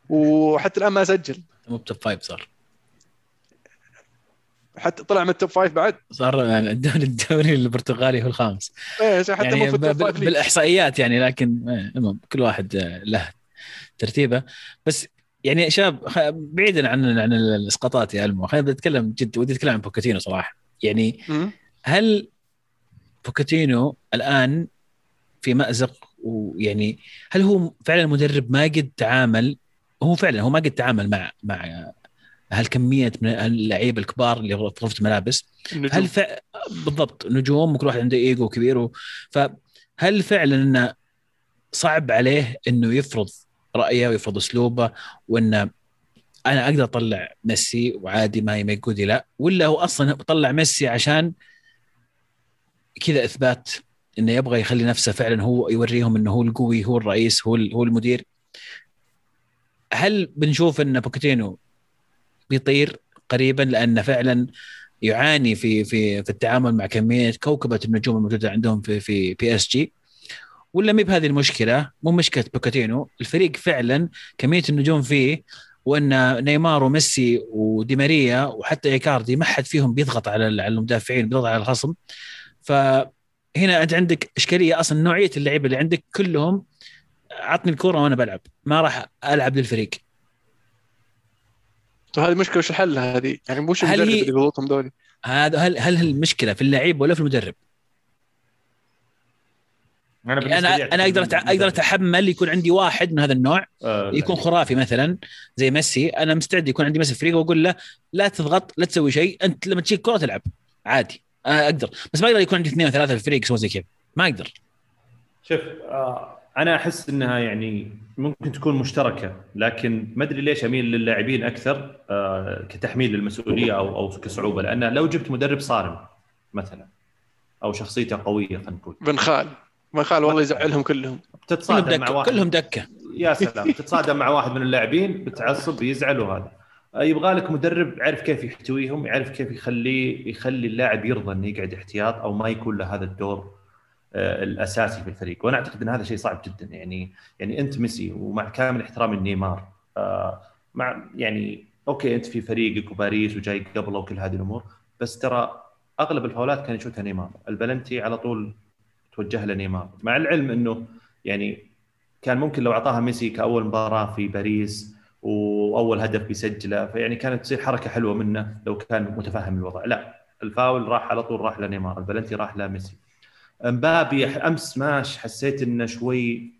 وحتى الآن ما سجل. مو بال top five صار. حتى طلع من ال top five بعد. صار يعني الدوري الدوري البرتغالي هو الخامس. إيه حتى يعني مو في ال top five بالإحصائيات يعني لكن إيه، المهم كل واحد له ترتيبه. بس يعني شباب بعيدا عن عن الإسقاطات يا ألمو خلينا نتكلم جد ودي أتكلم عن بوكيتينو صراحة. يعني هل بوكيتينو الآن في مأزق؟ ويعني هل هو فعلا مدرب ما قد تعامل؟ هو فعلا هو ما قد تعامل مع مع هالكمية من اللعيبة الكبار اللي في غرفه الملابس هل ف... بالضبط نجوم وكل واحد عنده ايجو كبير و... فهل فعلا إنه صعب عليه إنه يفرض رأيه ويفرض أسلوبه وإنه أنا أقدر أطلع ميسي وعادي ما يقودي لا ولا هو أصلا طلع ميسي عشان كذا إثبات إنه يبغى يخلي نفسه فعلا هو يوريهم إنه هو القوي هو الرئيس هو هو المدير. هل بنشوف إن بوكيتينو بيطير قريبا لأنه فعلا يعاني في في في التعامل مع كمية كوكبة النجوم الموجودة عندهم في في PSG ولا مي بهذه المشكلة؟ مو مشكلة بوكيتينو. الفريق فعلا كمية النجوم فيه وأن نيمار وميسي ودي ماريا وحتى إيكاردي ما حد فيهم بيضغط على المدافعين بيضغط على الخصم. فهنا أنت عندك إشكالية أصلا نوعية اللعيبة اللي عندك كلهم عطني الكوره وأنا بلعب. ما راح ألعب للفريق. طيب هذه مشكله وش الحل هذه؟ يعني مش المدرب اللي بيضغطهم دولي. هذا هل هل المشكلة في اللعيب ولا في المدرب؟ أنا أنا أنا أقدر أقدر أتحمل يكون عندي واحد من هذا النوع آه يكون خرافي مثلا زي ميسي. أنا مستعد يكون عندي ميسي فريق وأقول له لا تضغط لا تسوي شيء أنت لما تجيك كرة تلعب عادي. أنا أقدر. بس ما أقدر يكون عندي اثنين وثلاثة في الفريق يسوون زي كذا. ما أقدر. شوف آه أنا أحس إنها يعني ممكن تكون مشتركة لكن ما أدري ليش أميل للاعبين أكثر آه كتحميل للمسؤولية أو أو كصعوبة. لأن لو جبت مدرب صارم مثلا أو شخصيته قوية خلينا نقول. بن خال. بن خال والله يزعلهم كلهم. كلهم تتصادم مع دكة واحد. كلهم دكة. يا سلام. تتصادم مع واحد من اللاعبين بتعصب بيزعلوا هذا. يبغى لك مدرب يعرف كيف يحتويهم يعرف كيف يخليه يخلي اللاعب يرضى إنه يقعد احتياط أو ما يكون له هذا الدور آه، الأساسي في الفريق. وأنا أعتقد إن هذا شيء صعب جدا. يعني يعني أنت ميسي ومع كامل احترامي لنيمار آه، مع يعني okay أنت في فريقك وباريس وجاي قبله وكل هذه الأمور بس ترى أغلب الفاولات كان يشوتها نيمار. البلنتي على طول توجه لنيمار مع العلم إنه يعني كان ممكن لو أعطاها ميسي كأول مباراة في باريس وأول هدف بيسجله فيعني كانت تصير حركة حلوة منه لو كان متفهم الوضع. لا الفاول راح على طول راح لنيمار البلنتي راح لميسي. مبابي أمس ماش حسيت إنه شوي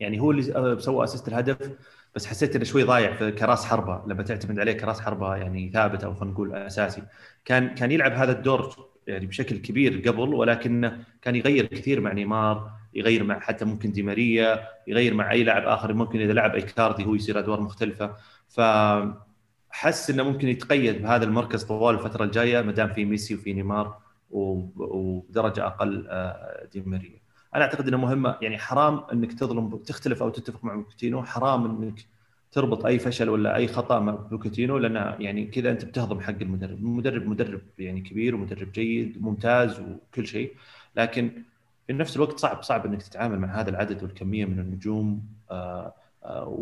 يعني هو اللي سوى assist الهدف بس حسيت إنه شوي ضايع في كراس حربة. لما تعتمد عليه كراس حربة يعني ثابت أو خلينا نقول أساسي. كان كان يلعب هذا الدور يعني بشكل كبير قبل ولكنه كان يغير كثير مع نيمار يغير مع حتى ممكن دي ماريا يغير مع أي لاعب آخر ممكن إذا لعب إيكاردي هو يصير أدوار مختلفة. فأحس إنه ممكن يتقيد بهذا المركز طوال الفترة الجاية ما دام في ميسي وفي نيمار وبدرجه أقل آه، دي ماريا. أنا أعتقد إنه مهمة يعني حرام إنك تظلم تختلف أو تتفق مع بوكيتينو حرام إنك تربط أي فشل ولا أي خطأ مع بوكيتينو لأن يعني كذا أنت بتهضم حق المدرب، المدرب مدرب يعني كبير ومدرب جيد ممتاز وكل شيء لكن في نفس الوقت صعب صعب إنك تتعامل مع هذا العدد والكمية من النجوم آه، آه،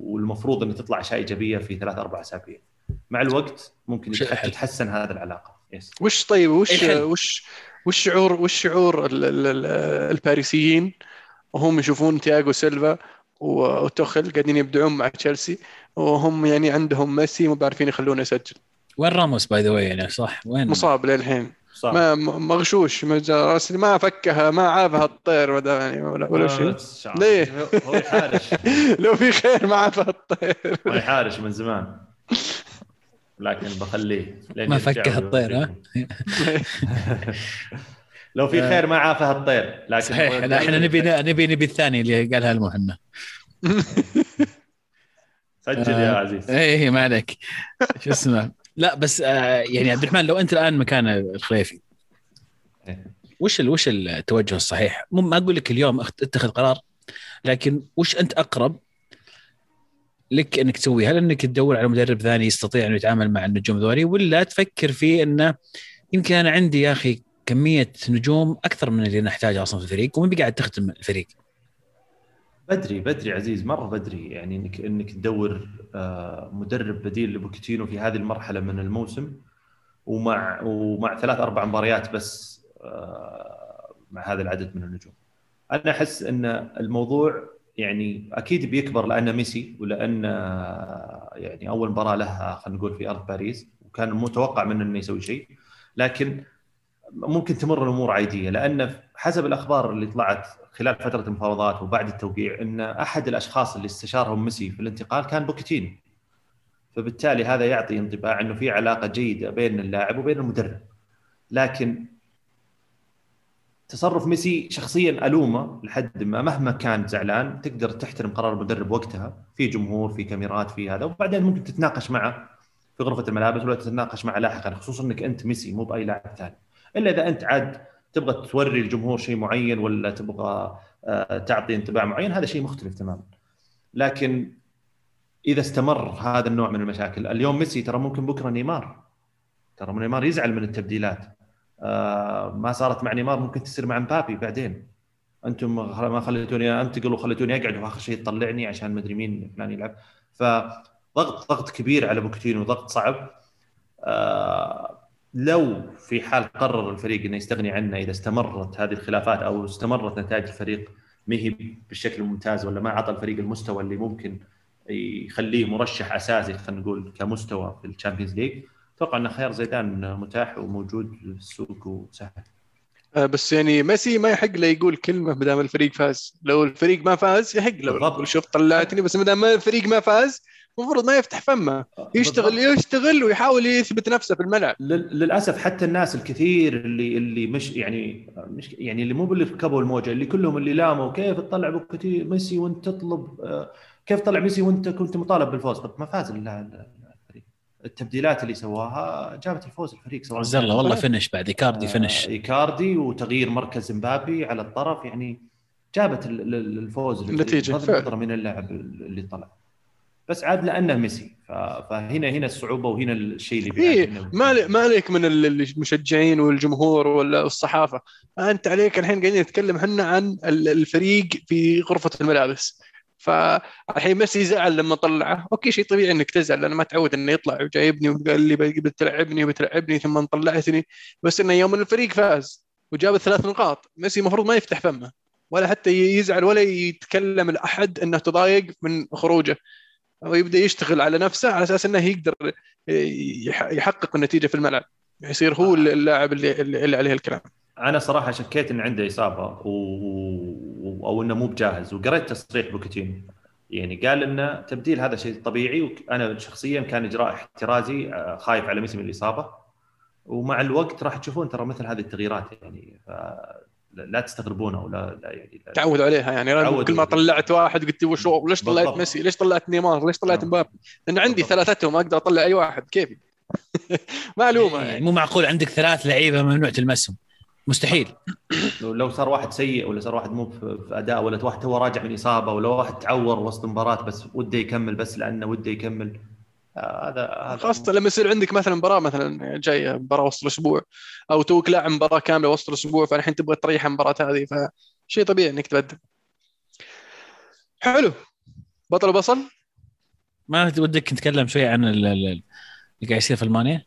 والمفروض انه تطلع أشياء إيجابية في ثلاث أربع أسابيع. مع الوقت ممكن تتحسن هذه العلاقة. Yes. وش طيب وش وش وش شعور وش شعور الباريسيين وهم يشوفون تياغو سيلفا وتوخل قاعدين يبدعون مع تشيلسي وهم يعني عندهم ميسي مو بعرفين يخلونه يسجل. وين راموس by the way يعني؟ صح وين؟ مصاب للحين. صح. ما مغشوش ما فكها ما عافها الطير ولا يعني ولا, ولا شيء. ليه؟ هو يحارش لو في خير ما عافها الطير. هو يحارش من زمان. لكن بخليه ما فكها الطير ها؟ لو في خير ما عافها الطير لكن صحيح لا إحنا نبي نبي نبي الثاني اللي قالها المهنا سجل يا آه، عزيز إيه ما عليك شو اسمه لا بس آه يعني عبد الرحمن لو أنت الآن مكان الخليفي إيه. وش ال وش التوجه الصحيح؟ مو ما أقول لك اليوم اتخذ قرار لكن وش أنت أقرب لك إنك تسويه؟ هل إنك تدور على مدرب ثاني يستطيع إنه يتعامل مع النجوم ذولي ولا تفكر في إنه يمكن أنا عندي يا أخي كمية نجوم أكثر من اللي نحتاجها أصلا في الفريق ومين قاعد تخدم الفريق؟ بدري بدري عزيز مرة بدري يعني إنك إنك تدور آه، مدرب بديل لبوكيتينو في هذه المرحلة من الموسم ومع ومع ثلاث أربع مباريات بس آه، مع هذا العدد من النجوم. أنا أحس إن الموضوع يعني أكيد بيكبر لأنه ميسي ولأن آه، يعني أول مباراة له خلينا نقول في أرض باريس وكان متوقع منه إنه يسوي شيء لكن ممكن تمر الأمور عادية لأن حسب الأخبار اللي طلعت خلال فترة المفاوضات وبعد التوقيع إن أحد الأشخاص اللي استشارهم ميسي في الانتقال كان بوكيتينو. فبالتالي هذا يعطي انطباع إنه في علاقة جيدة بين اللاعب وبين المدرب. لكن تصرف ميسي شخصيا ألومه لحد ما مهما كان زعلان تقدر تحترم قرار المدرب وقتها. في جمهور في كاميرات في هذا. وبعدين ممكن تتناقش معه في غرفة الملابس ولا تتناقش معه لاحقا خصوصا إنك أنت ميسي مو بأي لاعب ثاني. إلا إذا أنت عاد تبغى توري الجمهور شيء معين ولا تبغى آه، تعطي انطباع معين هذا شيء مختلف تماما. لكن إذا استمر هذا النوع من المشاكل اليوم ميسي ترى ممكن بكرة نيمار. ترى نيمار يزعل من التبديلات. آه، ما صارت مع نيمار ممكن تصير مع مبابي بعدين. أنتم ما خليتوني أنتقل وخليتوني أقعد وآخر شيء تطلعني عشان مدري مين فلان يلعب. فضغط ضغط كبير على بوكيتينو ضغط صعب. آه، لو في حال قرر الفريق إنه يستغني عنه إذا استمرت هذه الخلافات أو استمرت نتائج الفريق ما هي بالشكل الممتاز ولا ما اعطى الفريق المستوى اللي ممكن يخليه مرشح أساسي خلينا نقول كمستوى في ال Champions League؟ أتوقع إن خيار زيدان متاح وموجود في السوق وسهل. آه، بس يعني ميسي ما يحق له يقول كلمة ما دام الفريق فاز. لو الفريق ما فاز يحق له. يقول شوف طلعتني بس ما دام الفريق ما فاز المفروض ما يفتح فمه. يشتغل يشتغل ويحاول يثبت نفسه في الملعب. للأسف حتى الناس الكثير اللي اللي مش يعني مش يعني اللي مو باللي ركبوا الموجة اللي كلهم اللي لاموا كيف تطلع بوكيتي ميسي وانت تطلب كيف تطلع ميسي وانت كنت مطالب بالفوز؟ طب ما فاز الفريق. التبديلات اللي سواها جابت الفوز الفريق صراحة زلا والله فنش بعد إيكاردي فنش آه، إيكاردي وتغيير مركز مبابي على الطرف يعني جابت ال- ال- الفوز. النظر من اللاعب اللي طلع. بس عاد لأنه ميسي. فهنا هنا الصعوبة وهنا الشيء اللي إيه. ما ما عليك من ال- المشجعين والجمهور ولا الصحافة. أنت عليك الحين قاعدين نتكلم إحنا عن ال- الفريق في غرفة الملابس. فالحين ميسي زعل لما طلعه. أوكي شيء طبيعي إنك تزعل لأن ما تعود إنه يطلع وجايبني وقال لي بتلعبني وبتلعبني ثم طلعتني. بس إنه يوم الفريق فاز وجاب الثلاث نقاط ميسي المفروض ما يفتح فمه ولا حتى يزعل ولا يتكلم لأحد إنه تضايق من خروجه. ويبدا يشتغل على نفسه على أساس إنه يقدر يح- يحقق النتيجة في الملعب. يصير هو اللاعب اللي, اللي عليه الكلام. أنا صراحة شكيت إن عنده إصابة و... أو إنه مو بجاهز وقريت تصريح بوكيتينو. يعني قال إنه تبديل هذا شيء طبيعي وأنا شخصيا كان إجراء احترازي آه، خايف على ميسي من الإصابة. ومع الوقت راح تشوفون ترى مثل هذه التغييرات يعني. لا تستغربونه ولا لا يعني لا تعودوا عليها يعني. كل ما طلعت واحد قلت وش ليش طلعت بالضبط. ميسي؟ ليش طلعت نيمار؟ ليش طلعت آه. مبابي؟ لأن عندي بالضبط. ثلاثتهم أقدر أطلع أي واحد. كيفي معلومة. يعني يعني مو معقول. عندك ثلاث لعيبة ممنوع تلمسهم. مستحيل. لو صار واحد سيء ولا صار واحد مو في في أداء ولا واحد تو راجع من إصابة ولا واحد تعور وسط مباراة بس وده يكمل بس لأنه وده يكمل. هذا هذا خاصة لما يصير عندك مثلا مباراة مثلا جاية مباراة وسط الأسبوع أو توك لاعب مباراة كاملة وسط الأسبوع فالحين تبغى تريح المباراة هذه فشيء طبيعي إنك تبدل. حلو. بطل وبصل؟ ما ودك نتكلم شوي عن ال- ال- اللي قاعد يصير في ألمانيا؟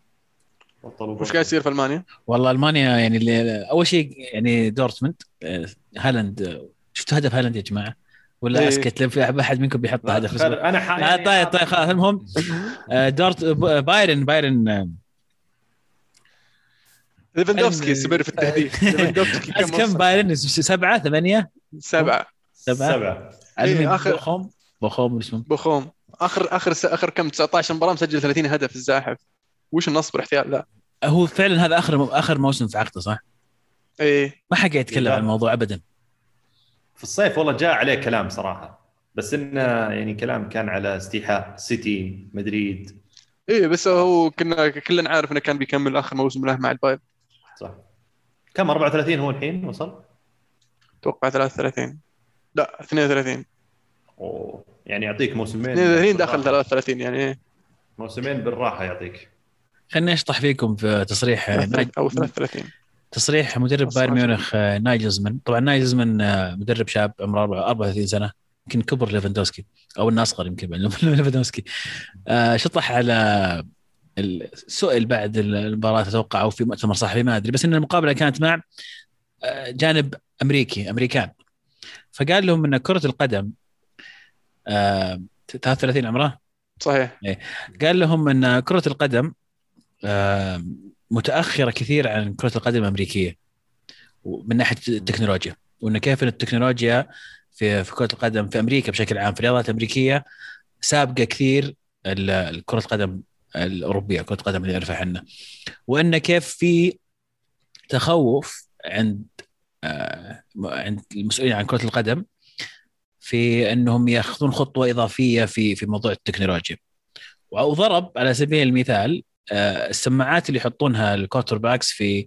وش قاعد يصير في ألمانيا؟ والله ألمانيا يعني اللي أول شيء يعني دورتموند آه، هالاند آه، شفتوا هدف هالاند يا جماعة؟ ولا إيه. اسكت لو في احد منكم بيحط هدف أنا ح... آه طيب طيب خلاص المهم آه، دورت بايرن بايرن آه، ليفاندوفسكي استمر في التهديد. كم كم بايرن سبعة ثمانيه سبعة. سبعة؟ سبعة. علمي آخر- بوخوم بوخوم اسمه؟ بخوم آخر آخر آخر كم؟ 19 مباراة مسجل 30 هدف الزاحف. وش النصب الاحتيال لا. هو فعلا هذا آخر آخر موسم في عقده صح؟ إيه. ما حد قاعد يتكلم. عن الموضوع ابدا. في الصيف والله جاء عليه كلام صراحة. بس إنه يعني كلام كان على استيحاء سيتي مدريد. إيه بس هو كنا كلنا عارف إنه كان بيكمل آخر موسم له مع البايرن. صح. كم 34 هو الحين وصل؟ أتوقع 33 لا 32 أوه. يعني يعطيك موسمين 32 داخل بالراحة. 33 يعني إيه. موسمين بالراحة يعطيك. خليني أشطح فيكم في تصريح أو 33 تصريح مدرب بايرن ميونخ آه، ناجلزمان طبعا ناجلزمان آه، مدرب شاب عمره 34 سنة يمكن كبر ليفاندوسكي أو إنه أصغر يمكن من ليفاندوسكي. آه، شطح على السؤال بعد المباراة؟ أتوقع أو في مؤتمر صحفي ما أدري. بس إن المقابلة كانت مع جانب أمريكي أمريكان. فقال لهم إن كرة القدم آه، 33 عمره؟ صحيح. قال لهم إن كرة القدم متأخرة كثير عن كرة القدم الأمريكية من ناحية التكنولوجيا. وإن كيف إن التكنولوجيا في في كرة القدم في أمريكا بشكل عام في الرياضات الأمريكية سابقة كثير كره القدم الأوروبية كرة القدم اللي نعرفها إحنا. وإن كيف في تخوف عند آه، عند المسؤولين عن كرة القدم في إنهم يأخذون خطوة إضافية في في موضوع التكنولوجيا. وضرب على سبيل المثال السماعات اللي يحطونها ال quarterbacks في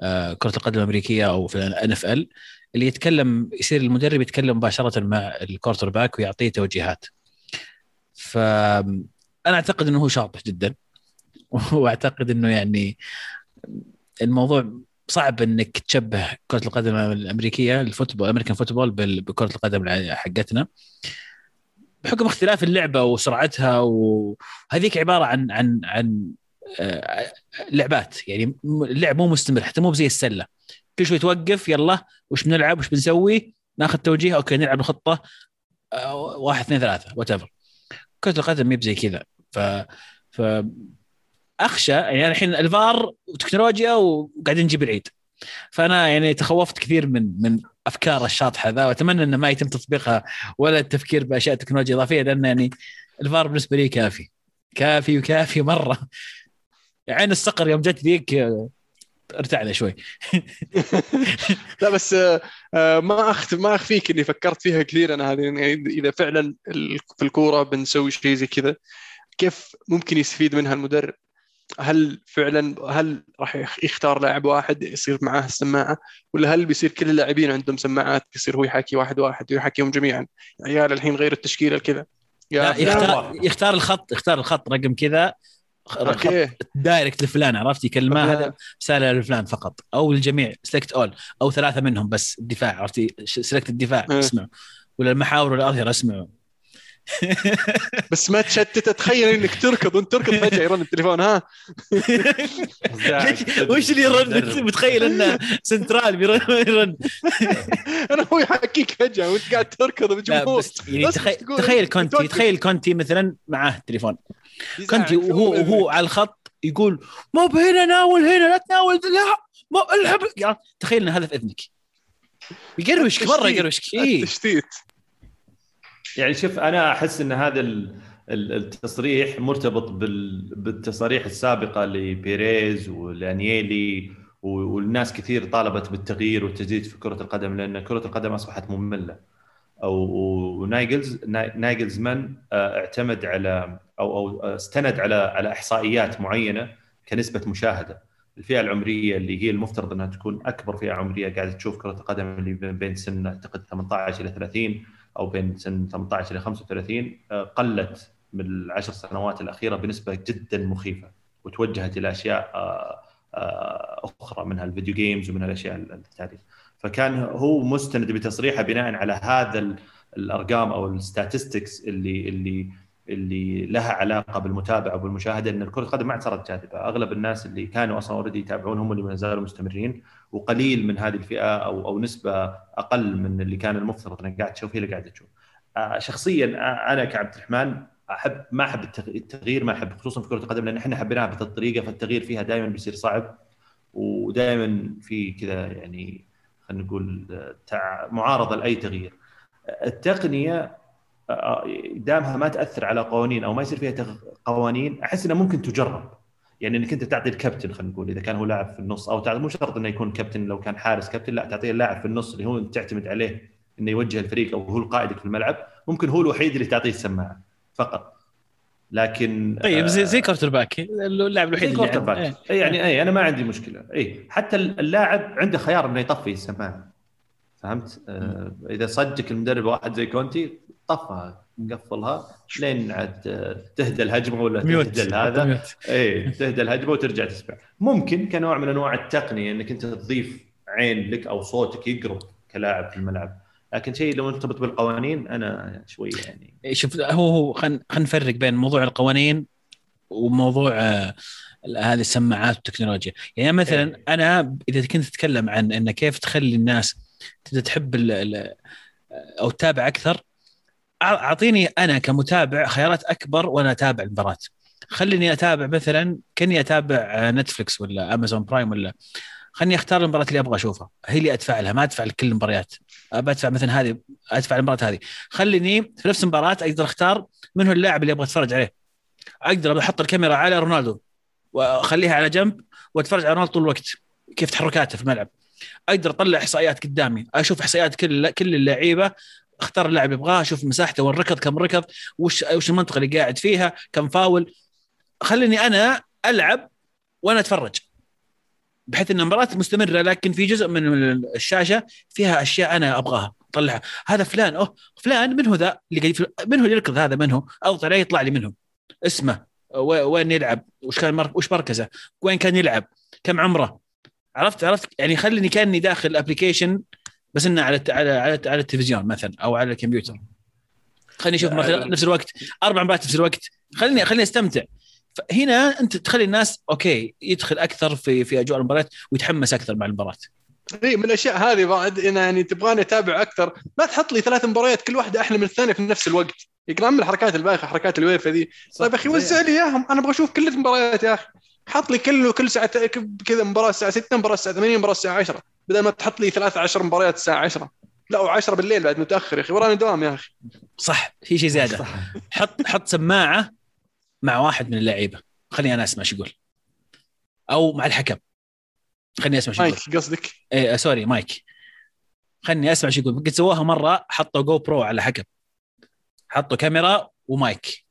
آه، كرة القدم الأمريكية أو في ال NFL اللي يتكلم يصير المدرب يتكلم مباشرة مع ال quarterback ويعطيه توجيهات. فانا أعتقد إنه هو شاطح جدا. وأعتقد إنه يعني الموضوع صعب إنك تشبه كرة القدم الأمريكية ال football ال American football بكرة القدم حقتنا. بحكم اختلاف اللعبة وسرعتها وهذيك عبارة عن عن عن آه، لعبات. يعني اللعب مو مستمر حتى مو زي السلة. كل شوي توقف يلا وش بنلعب وش بنسوي؟ ناخذ توجيه okay نلعب الخطة آه، واحد اثنين ثلاثة what كرة القدم ما بزي كذا. ف ف أخشى يعني الحين الفار وتكنولوجيا وقاعدين نجيب العيد. فأنا يعني تخوفت كثير من من أفكار الشاطحة ذا وأتمنى إنه ما يتم تطبيقها ولا التفكير بأشياء تكنولوجيا إضافية لأن يعني الفار بالنسبة لي كافي. كافي وكافي مرة. عين الصقر يوم جت ذيك آه، ارتعنا شوي. لا بس آه، آه، ما اخت ما أخفيك إني فكرت فيها كثير أنا هذه يعني إذا فعلا في الكورة بنسوي شيء زي كذا كيف ممكن يستفيد منها المدرب؟ هل فعلا هل راح يخ- يختار لاعب واحد يصير معاه السماعة؟ ولا هل بيصير كل اللاعبين عندهم سماعات بيصير هو يحكي واحد واحد ويحكيهم جميعا؟ يا عيال الحين غير التشكيلة كذا. يختار يختار الخط يختار الخط رقم كذا okay. direct لفلان عرفت؟ يكلمه فلان. هذا رساله لفلان فقط. أو الجميع select all أو ثلاثة منهم بس الدفاع عرفتي select الدفاع إيه. اسمعوا. ولا المحاور والاظهره اسمعوا. بس ما تشتت. تخيل إنك تركض وأنت تركض فجأة يرن التليفون ها؟ وش اللي يرن؟ متخيل إنه سنترال بيرن يرن. أنا هو يحكيك فجأة وأنت قاعد تركض بجمهور. يعني تخيل كونتي. تخيل كونتي مثلا معاه التليفون في وهو. وهو على الخط يقول مو بهنا ناول هنا لا تناول لا مو العب يعني تخيل إن هذا في إذنك. يقروشك مرة. يقروشك. اي التشتيت. يعني شوف أنا أحس إن هذا ال- ال- التصريح مرتبط بال- بالتصاريح السابقة لبيريز ولانييلي والناس كثير طالبت بالتغيير والتجديد في كرة القدم لأن كرة القدم أصبحت مملة. أو وناجلز نا- ناجلزمان آه، اعتمد على أو أو استند على على إحصائيات معينة كنسبة مشاهدة. الفئة العمرية اللي هي المفترض أنها تكون أكبر فئة عمرية قاعدة تشوف كرة القدم اللي بين سن أعتقد 18 إلى 30 أو بين سن 18 إلى 35 آه، قلت من العشر سنوات الأخيرة بنسبة جدا مخيفة وتوجهت إلى أشياء آه، آه، أخرى منها ال video games ومنها الأشياء التاليه فكان هو مستند بتصريحه بناء على هذا ال- الأرقام أو ال statistics اللي اللي اللي لها علاقة بالمتابعة وبالمشاهده ان كره القدم ما صارت جاذبه، أغلب الناس اللي كانوا أصلا already يتابعون هم اللي ما زالوا مستمرين وقليل من هذه الفئة أو أو نسبة أقل من اللي كان المفترض انك قاعد تشوف هي اللي قاعدة تشوف. آه، شخصيا أنا كعبد الرحمن أحب ما أحب التغ- التغيير ما احب خصوصا في كرة القدم لأن إحنا حبيناها بهذه الطريقة فالتغيير فيها دائما بيصير صعب ودائما في كذا يعني خلينا نقول آه، معارضة لأي تغيير. التقنية آه، دامها ما تأثر على قوانين أو ما يصير فيها تغ- قوانين أحس إنها ممكن تجرب. يعني إنك أنت تعطي الكابتن خلينا نقول إذا كان هو لاعب في النص أو تعطي مو شرط إنه يكون كابتن لو كان حارس كابتن لا تعطيه اللاعب في النص اللي هو تعتمد عليه إنه يوجه الفريق أو هو قائدك في الملعب. ممكن هو الوحيد اللي تعطيه السماعة فقط. لكن طيب زي آه، زي quarterback اللاعب الوحيد زي اللي quarter عنده. back. اي يعني اي أنا ما عندي مشكلة. اي حتى اللاعب عنده خيار إنه يطفي السماعة. فهمت؟ آه إذا صدق المدرب واحد زي كونتي طفها قفلها لين عاد تهدى الهجمة ولا تهدى هذا ميوت. إي تهدى الهجمة وترجع تسمع ممكن كنوع من أنواع التقنية إنك أنت تضيف عين لك أو صوتك يقرب كلاعب في الملعب لكن شيء لو مرتبط بالقوانين أنا شوي يعني شوف هو هو خلينا نفرق بين موضوع القوانين وموضوع آه، هذه السماعات والتكنولوجيا يعني مثلا إيه. أنا إذا كنت تتكلم عن إن كيف تخلي الناس تبدأ تحب ال- ال- أو تتابع أكثر أعطيني أنا كمتابع خيارات أكبر وأنا أتابع المباراة. خليني أتابع مثلا كاني أتابع آه، Netflix ولا Amazon Prime ولا خليني أختار المباراة اللي أبغى أشوفها. هي اللي أدفع لها ما أدفع لكل المباريات. أدفع مثلا هذه أدفع المباراة هذه. خليني في نفس المباراة أقدر أختار من هو اللاعب اللي أبغى أتفرج عليه. أقدر أحط الكاميرا على رونالدو وأخليها على جنب وأتفرج على رونالدو طول الوقت. كيف تحركاته في الملعب. أقدر أطلع إحصائيات قدامي أشوف إحصائيات كل كل اللعيبة اختار اللاعب اللي ابغاه أشوف مساحته وين ركض كم ركض وش وش المنطقة اللي قاعد فيها كم فاول. خليني أنا ألعب وأنا أتفرج. بحيث إن المباراة مستمرة لكن في جزء من الشاشة فيها أشياء أنا أبغاها أطلعها. هذا فلان أوه فلان من هو ذا؟ اللي قاعد من هو اللي يركض؟ هذا من هو؟ اضغط عليه يطلع لي منهم اسمه وين يلعب؟ وش كان مر... وش مركزه؟ وين كان يلعب؟ كم عمره؟ عرفت عرفت؟ يعني خليني كأني داخل application بس إنه على على على, على التلفزيون مثلا أو على الكمبيوتر. خليني أشوف مثلا نفس الوقت أربع مباريات في نفس الوقت. خليني خليني أستمتع. هنا أنت تخلي الناس okay يدخل أكثر في في أجواء المباريات ويتحمس أكثر مع المباراة. إي من الأشياء هذه بعد إن يعني تبغاني أتابع أكثر ما تحط لي ثلاث مباريات كل واحدة أحلى من الثانية في نفس الوقت. ترى من الحركات البايخة حركات الويفا ذي طيب يا أخي وزع لي إياهم. أنا أبغى أشوف كل المباريات يا أخي. حط لي كل كل ساعه كذا مباراة الساعة 6 مباراة الساعة 8 مباراة الساعة 10 بدل ما تحط لي 13 مباريات الساعة 10 لا و10 بالليل بعد متأخر يا أخي. وراني دوام يا أخي. صح في شيء زيادة. حط حط سماعة مع واحد من اللعيبة. خليني أنا أسمع إيش يقول. أو مع الحكم. خليني أسمع إيش يقول. مايك قصدك؟ إيه آه، sorry mic. خلني أسمع إيش يقول. قد سووها مرة حطوا GoPro على حكم. حطوا كاميرا ومايك.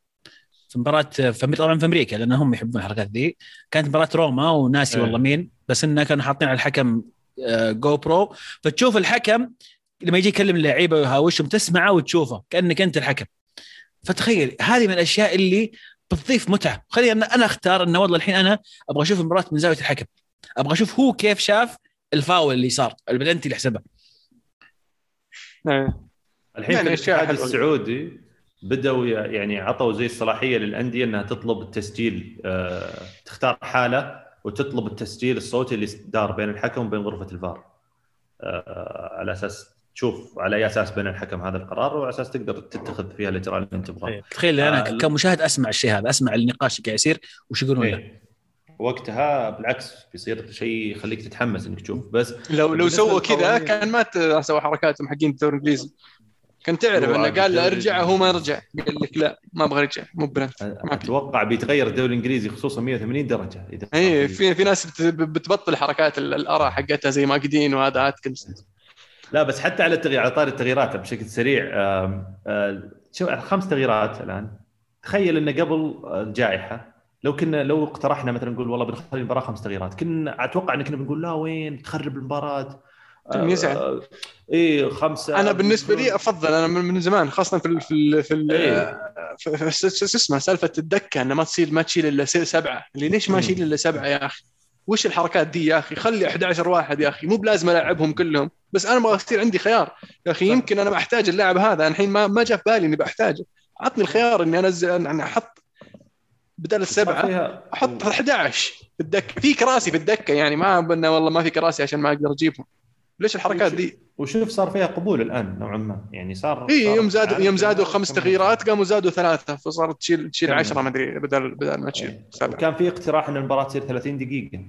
في مباراة في طبعا في أمريكا لأن هم يحبون الحركات ذي كانت مباراة روما وناسي إيه. والله مين بس إنه كانوا حاطين على الحكم GoPro فتشوف الحكم لما يجي يكلم اللعيبة ويهاوشهم تسمعه وتشوفه كأنك أنت الحكم. فتخيل هذه من الأشياء اللي بتضيف متعة. خليني أنا أنا أختار إنه والله الحين أنا أبغى أشوف المباراه من زاوية الحكم. أبغى أشوف هو كيف شاف الفاول اللي صار البلنتي اللي حسبه إيه. الحين يعني في الاتحاد. السعودي بدأوا يعني عطوا زي الصلاحية للأندية إنها تطلب التسجيل آه، تختار حالة وتطلب التسجيل الصوتي اللي دار بين الحكم وبين غرفة الفار آه، على أساس تشوف على أي أساس بين الحكم هذا القرار وعلى أساس تقدر تتخذ فيها الاجراء اللي أنت تبغاه. تخيل أنا آه، كمشاهد أسمع الشيء هذا أسمع النقاش اللي قاعد يصير وش يقولون له إيه. وقتها بالعكس بيصير شيء يخليك تتحمس إنك تشوف بس لو لو سووا كذا كان ما سووا حركاتهم حقين الدوري الإنجليزي كان تعرف إنه قال له ارجع هو ما رجع. قال لك لا ما أبغى ارجع مو في. أتوقع بيتغير الدوري الإنجليزي خصوصا 180 درجة. إذا اي في في ناس بت- بتبطل حركات ال- الأراء حقتها زي ماجدين وهذا آتكنز. لا بس حتى على التغيير على طار التغييرات بشكل سريع آه، شوف خمس تغييرات الآن. تخيل انه قبل الجائحة لو كنا لو اقترحنا مثلا نقول والله بنخلي المباراة خمس تغييرات كنا أتوقع إن كنا بنقول لا وين تخرب المباراة؟ كان يزعل. آه، إيه خمسة أنا بالنسبة لي أفضل أنا من زمان خاصة في ال في ال في, ال إيه. في, شو اسمه سالفة الدكة إنه ما تصير ما تشيل إلا سبعة. اللي ليش ما. اشيل إلا سبعة يا أخي؟ وش الحركات دي يا أخي؟ خلي 11 واحد يا أخي. مو بلازم ألعبهم كلهم. بس أنا أبغى يصير عندي خيار. يا أخي. يمكن أنا بحتاج اللاعب هذا. أنا الحين ما ما جاء في بالي إني بحتاجه عطني الخيار إني انزل اني أحط بدل السبعة أحط 11 في الدكه في كراسي في الدكة. يعني ما قلنا والله ما في كراسي عشان ما أقدر أجيبهم. ليش الحركات دي؟ وشوف صار فيها قبول الآن نوعا ما يعني صار اي يوم زادوا يوم زادوا خمس تغييرات قاموا زادوا ثلاثة فصارت تشيل تشيل كم؟ 10 ما أدري بدل بدل ما تشيل إيه. سبعة وكان في اقتراح إن المباراة تصير 30 دقيقة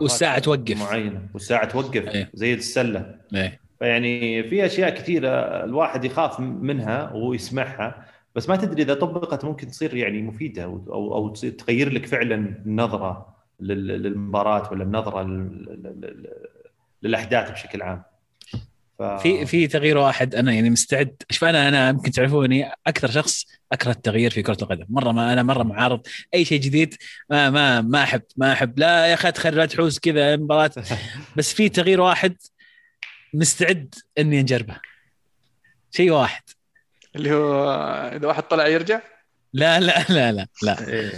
والساعة توقف. معينة والساعة توقف إيه. زي السلة إيه. فيعني في أشياء كثيرة الواحد يخاف منها ويسمعها بس ما تدري إذا طبقت ممكن تصير يعني مفيدة أو أو, تصير تغير لك فعلا النظرة لل- للمباراة ولا النظرة لل- لل- لل- للأحداث بشكل عام. ف... في في تغيير واحد أنا يعني مستعد. شوف أنا أنا يمكن تعرفوني أكثر شخص أكره التغيير في كرة القدم. مرة ما أنا مرة معارض. أي شيء جديد ما ما ما أحب ما أحب. لا يا أخي تخرج لا تحوس كذا مباراة. بس في تغيير واحد مستعد إني نجربه شيء واحد. اللي هو إذا واحد طلع يرجع؟ لا لا لا لا لا. إيه.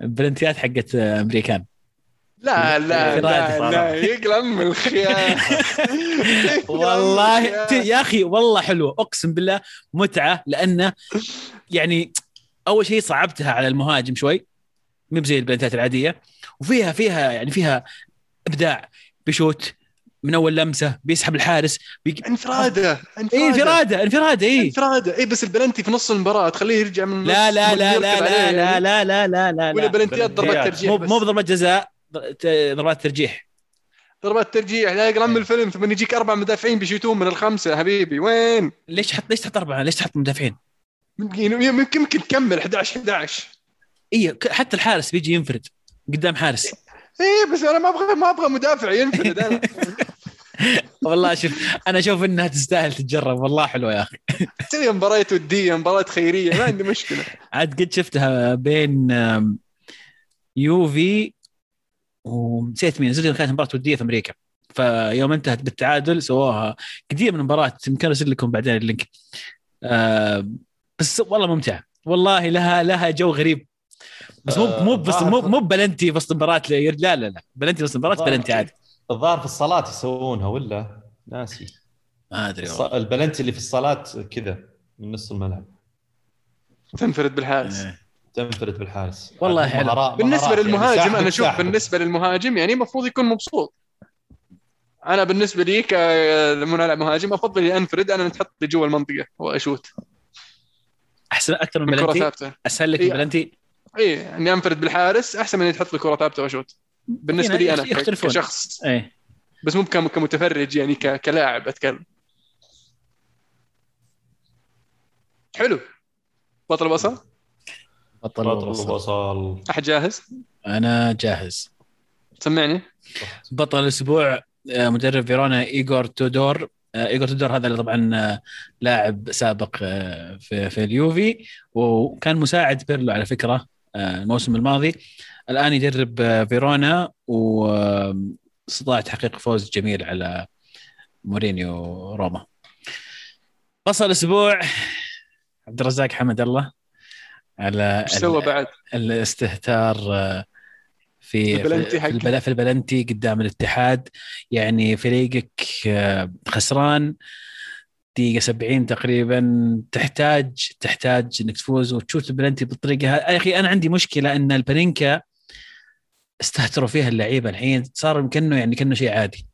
البلنتيات حقت أمريكان. لا لا لا. لا يقلم من الخيار والله يا أخي والله حلوة اقسم بالله متعه لأنه يعني اول شيء صعبتها على المهاجم شوي مو زي البلنتات العاديه وفيها فيها يعني فيها ابداع بيشوت من اول لمسه بيسحب الحارس بي... انفراده اي انفراده انفراده اي انفراده اي بس البلنتي في نص المباراه تخليه يرجع من لا النص لا لا يركب لا عليه لا لا يعني. لا لا لا لا ولا لا بلنتيات ضربات. ترجيح مو بضربات جزاء ضربات ترجيح ضربات ترجيح لا يقلم من الفيلم ثم يجيك أربع مدافعين بيشوتون من الخمسة حبيبي وين؟ ليش تحط ليش تحط أربعة؟ ليش تحط مدافعين؟ يمكن يمكن يمكن تكمل 11 11 اي حتى الحارس بيجي ينفرد قدام حارس. إيه بس أنا ما أبغى ما أبغى مدافع ينفرد أنا. والله شوف أنا أشوف إنها تستاهل تتجرب والله حلوة يا أخي. تسوي مباراه وديه مباراه خيرية ما عندي مشكلة. عاد قد شفتها بين يوفي ونسيت مين نزلت كانت مباراة وديه في أمريكا. فيوم انتهت بالتعادل سووها كثير من المباراه يمكن أرسل لكم بعدين ال link. آم، بس والله ممتعه والله لها لها جو غريب. بس مو مو بس مو مو بلنتي وسط المباراه لا لا لا. بلنتي وسط المباراه بلنتي عادي. الظاهر في الصاله يسوونها ولا؟ ناسي. ما أدري والله. البلنتي اللي في الصاله كذا من نص الملعب. تنفرد بالحارس. إيه. تنفرد بالحارس. والله عاد حلو. مهارات- بالنسبة مهارات يعني للمهاجم ساحب- أنا أشوف. بالنسبة للمهاجم يعني المفروض يكون مبسوط. أنا بالنسبة لي كملاعب مهاجم أفضل اني أنفرد أنا تحط لي جوا المنطقة وأشوت. أحسن أكثر من بلنتي؟ ثابتة. أسهل لك إيه. بلنتي؟ اي أني أنفرد بالحارس أحسن من أني تحط لي كره ثابتة وأشوت. بالنسبة لي أنا ك- يختلفون. كشخص. إيه. بس مو كم- كمتفرج يعني ك- كلاعب أتكلم. حلو. بطل بصل؟ بطل بطل الوسط. وصل أحد جاهز؟ أنا جاهز. سمعني. بطل الأسبوع آه، مدرب فيرونا ايجور تودور. آه، ايجور تودور هذا اللي طبعا آه، لاعب سابق في في اليوفي وكان مساعد بيرلو على فكرة الموسم الماضي. الآن يدرب فيرونا واستطاع تحقيق فوز جميل على مورينيو روما. بصل الأسبوع. عبد الرزاق حمد الله. على سوى بعد؟ الاستهتار آه، في البلنتي في, البل- في البلنتي قدام الاتحاد. يعني فريقك آه، خسران. دقيقة 70 تقريبا. تحتاج تحتاج إنك تفوز وتشوت البلنتي بالطريقة هذه يا أخي أنا عندي مشكلة إن البانينكا استهتروا فيها اللعيبة الحين. صار كانه يعني كأنه شيء عادي.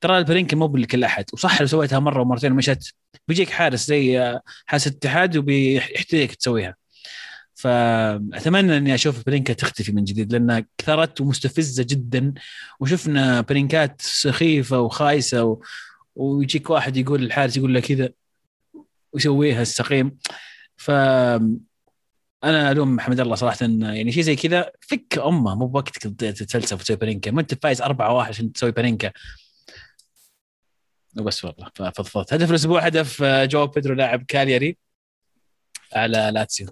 ترى البانينكا مو لكل احد وصح لو سويتها مرة ومرتين ومشت بيجيك حارس زي آه، حارس الاتحاد وبيحتاجك تسويها. فأتمنى إني أشوف بانينكا تختفي من جديد لأنها كثرت ومستفزة جدا. وشفنا بانينكات سخيفة وخايسة و... ويجيك واحد يقول الحارس يقول له كذا ويسويها السقيم ف أنا ألوم حمد الله صراحة يعني شيء زي كذا فك أمه مو بوقتك تتفلسف وتسوي بانينكا. ما أنت فايز 4 1 عشان تسوي بانينكا. وبس والله فضفضت. هدف الأسبوع هدف آه، جو بيدرو لاعب كالياري على لاتسيو.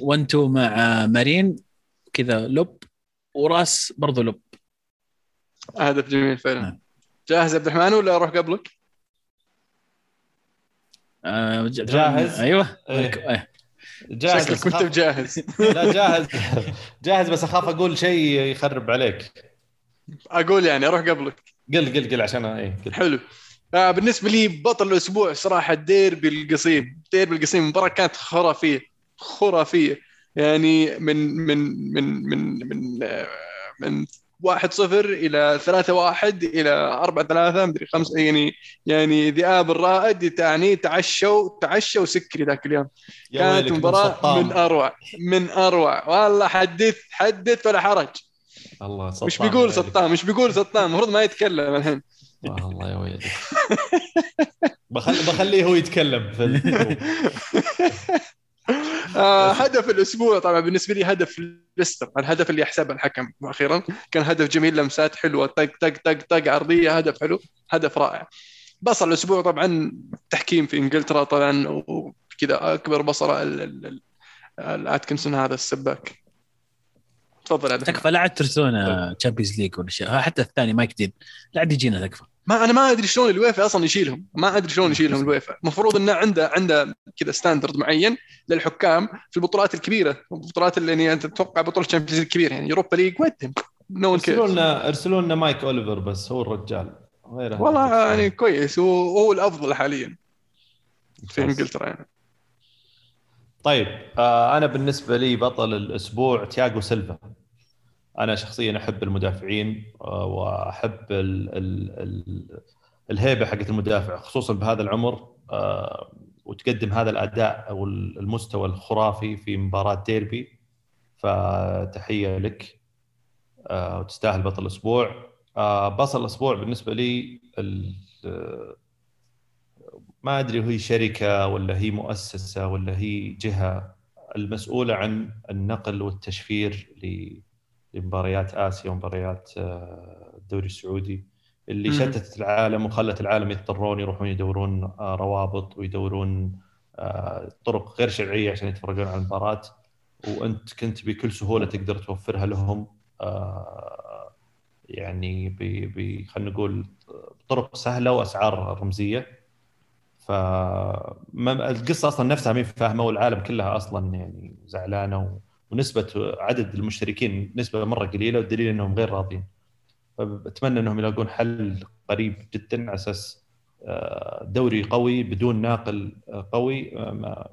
1 2 مع آه، مارين كذا lob وراس برضو lob هدف جميل فعلا نعم. جاهز عبد الرحمن ولا أروح قبلك؟ آه، جاهز؟ أيوه إيه. إيه. جاهز شكلك بس منت بجاهز لا جاهز جاهز بس أخاف أقول شيء يخرب عليك أقول يعني أروح قبلك قل قل قل عشان قل. حلو آه بالنسبة لي بطل الأسبوع صراحة ديربي القصيم ديربي القصيم المباراه كانت خرافية خرافية. يعني من من من من من من 1 0 إلى 3 1 إلى 4 3 مدري 5 يعني يعني ذئاب الرائد تعني تعشوا تعشوا سكري ذاك اليوم. كانت من مباراة سطام. من اروع من أروع. والله حدث حدث ولا حرج. الله سطام مش بيقول. سطام مش بيقول سطام المفروض ما يتكلم الحين. آه، الله يا ويلك. بخلي بخليه هو يتكلم. في آه هدف الأسبوع طبعا بالنسبة لي هدف ليستر. الهدف اللي يحسبه الحكم أخيرا كان هدف جميل لمسات حلوة طق طق طق طق عرضية هدف حلو هدف رائع. بصل الأسبوع طبعا تحكيم في إنجلترا طبعا وكذا أكبر ال- الاتكنسون هذا السباك. تفضل. تكفى لا عاد ترسلون Champions League ولا شيء. حتى الثاني مايك دين. لا عاد يجينا تكفى. ما أنا ما أدري شلون الويفا أصلا يشيلهم. ما أدري شلون يشيلهم الويفا. المفروض إنه عنده عنده كذا standard معين للحكام في البطولات الكبيرة. البطولات اللي يعني أنت تتوقع بطولة ال Champions الكبيره يعني Europa League ودهم نو ارسلوا لنا ارسلوا لنا مايك أوليفر بس هو الرجال. غيره. والله يعني كويس. هو هو الأفضل حاليا. في إنجلترا يعني. طيب آه أنا بالنسبة لي بطل الأسبوع تياغو سيلفا. أنا شخصيا أحب المدافعين آه وأحب ال ال ال الهيبة حقت المدافع خصوصا بهذا العمر آه وتقدم هذا الأداء أو المستوى الخرافي في مباراة ديربي. فتحية لك آه وتستاهل بطل الأسبوع. بطل الأسبوع بالنسبة لي ما أدري هي شركة ولا هي مؤسسة ولا هي جهة المسؤولة عن النقل والتشفير لمباريات آسيا ومباريات آه، الدوري السعودي اللي مم. شتتت العالم وخلت العالم يضطرون يروحون يدورون آه، روابط ويدورون آه، طرق غير شرعية عشان يتفرجون على المباراة وأنت كنت بكل سهولة تقدر توفرها لهم يعني ب خلينا نقول بطرق سهلة وأسعار رمزية ف القصة أصلا نفسها مين فاهمة والعالم كلها أصلا يعني زعلانة و... ونسبة عدد المشتركين نسبة مرة قليلة والدليل إنهم غير راضين فاتمنى إنهم يلاقون حل قريب جدا على أساس آه، دوري قوي بدون ناقل آه، قوي آه، ما,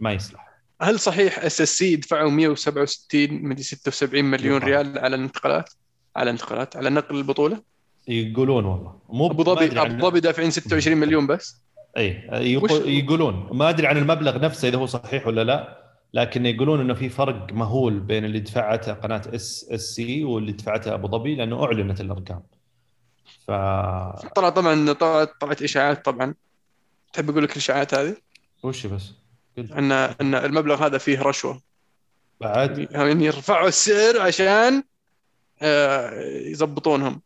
ما يصلح. هل صحيح SSC دفعوا 167 مدري 76 مليون. ريال على الانتقالات؟ على الانتقالات؟ على نقل البطولة؟ يقولون والله. مو أبو ظبي أبو ظبي دافعين 26 مليون بس؟ اي يقولون. ما أدري عن المبلغ نفسه إذا هو صحيح ولا لا. لكن يقولون إنه في فرق مهول بين اللي دفعته قناة SSC واللي دفعته أبو ظبي لأنه أعلنت الأرقام. ف طلع طبعا طلعت طلعت إشاعات طبعا. تحب أقول لك الإشاعات هذه؟ وش بس. ان إن المبلغ هذا فيه رشوة. بعد. يعني يرفعوا السعر عشان آه، يضبطونهم.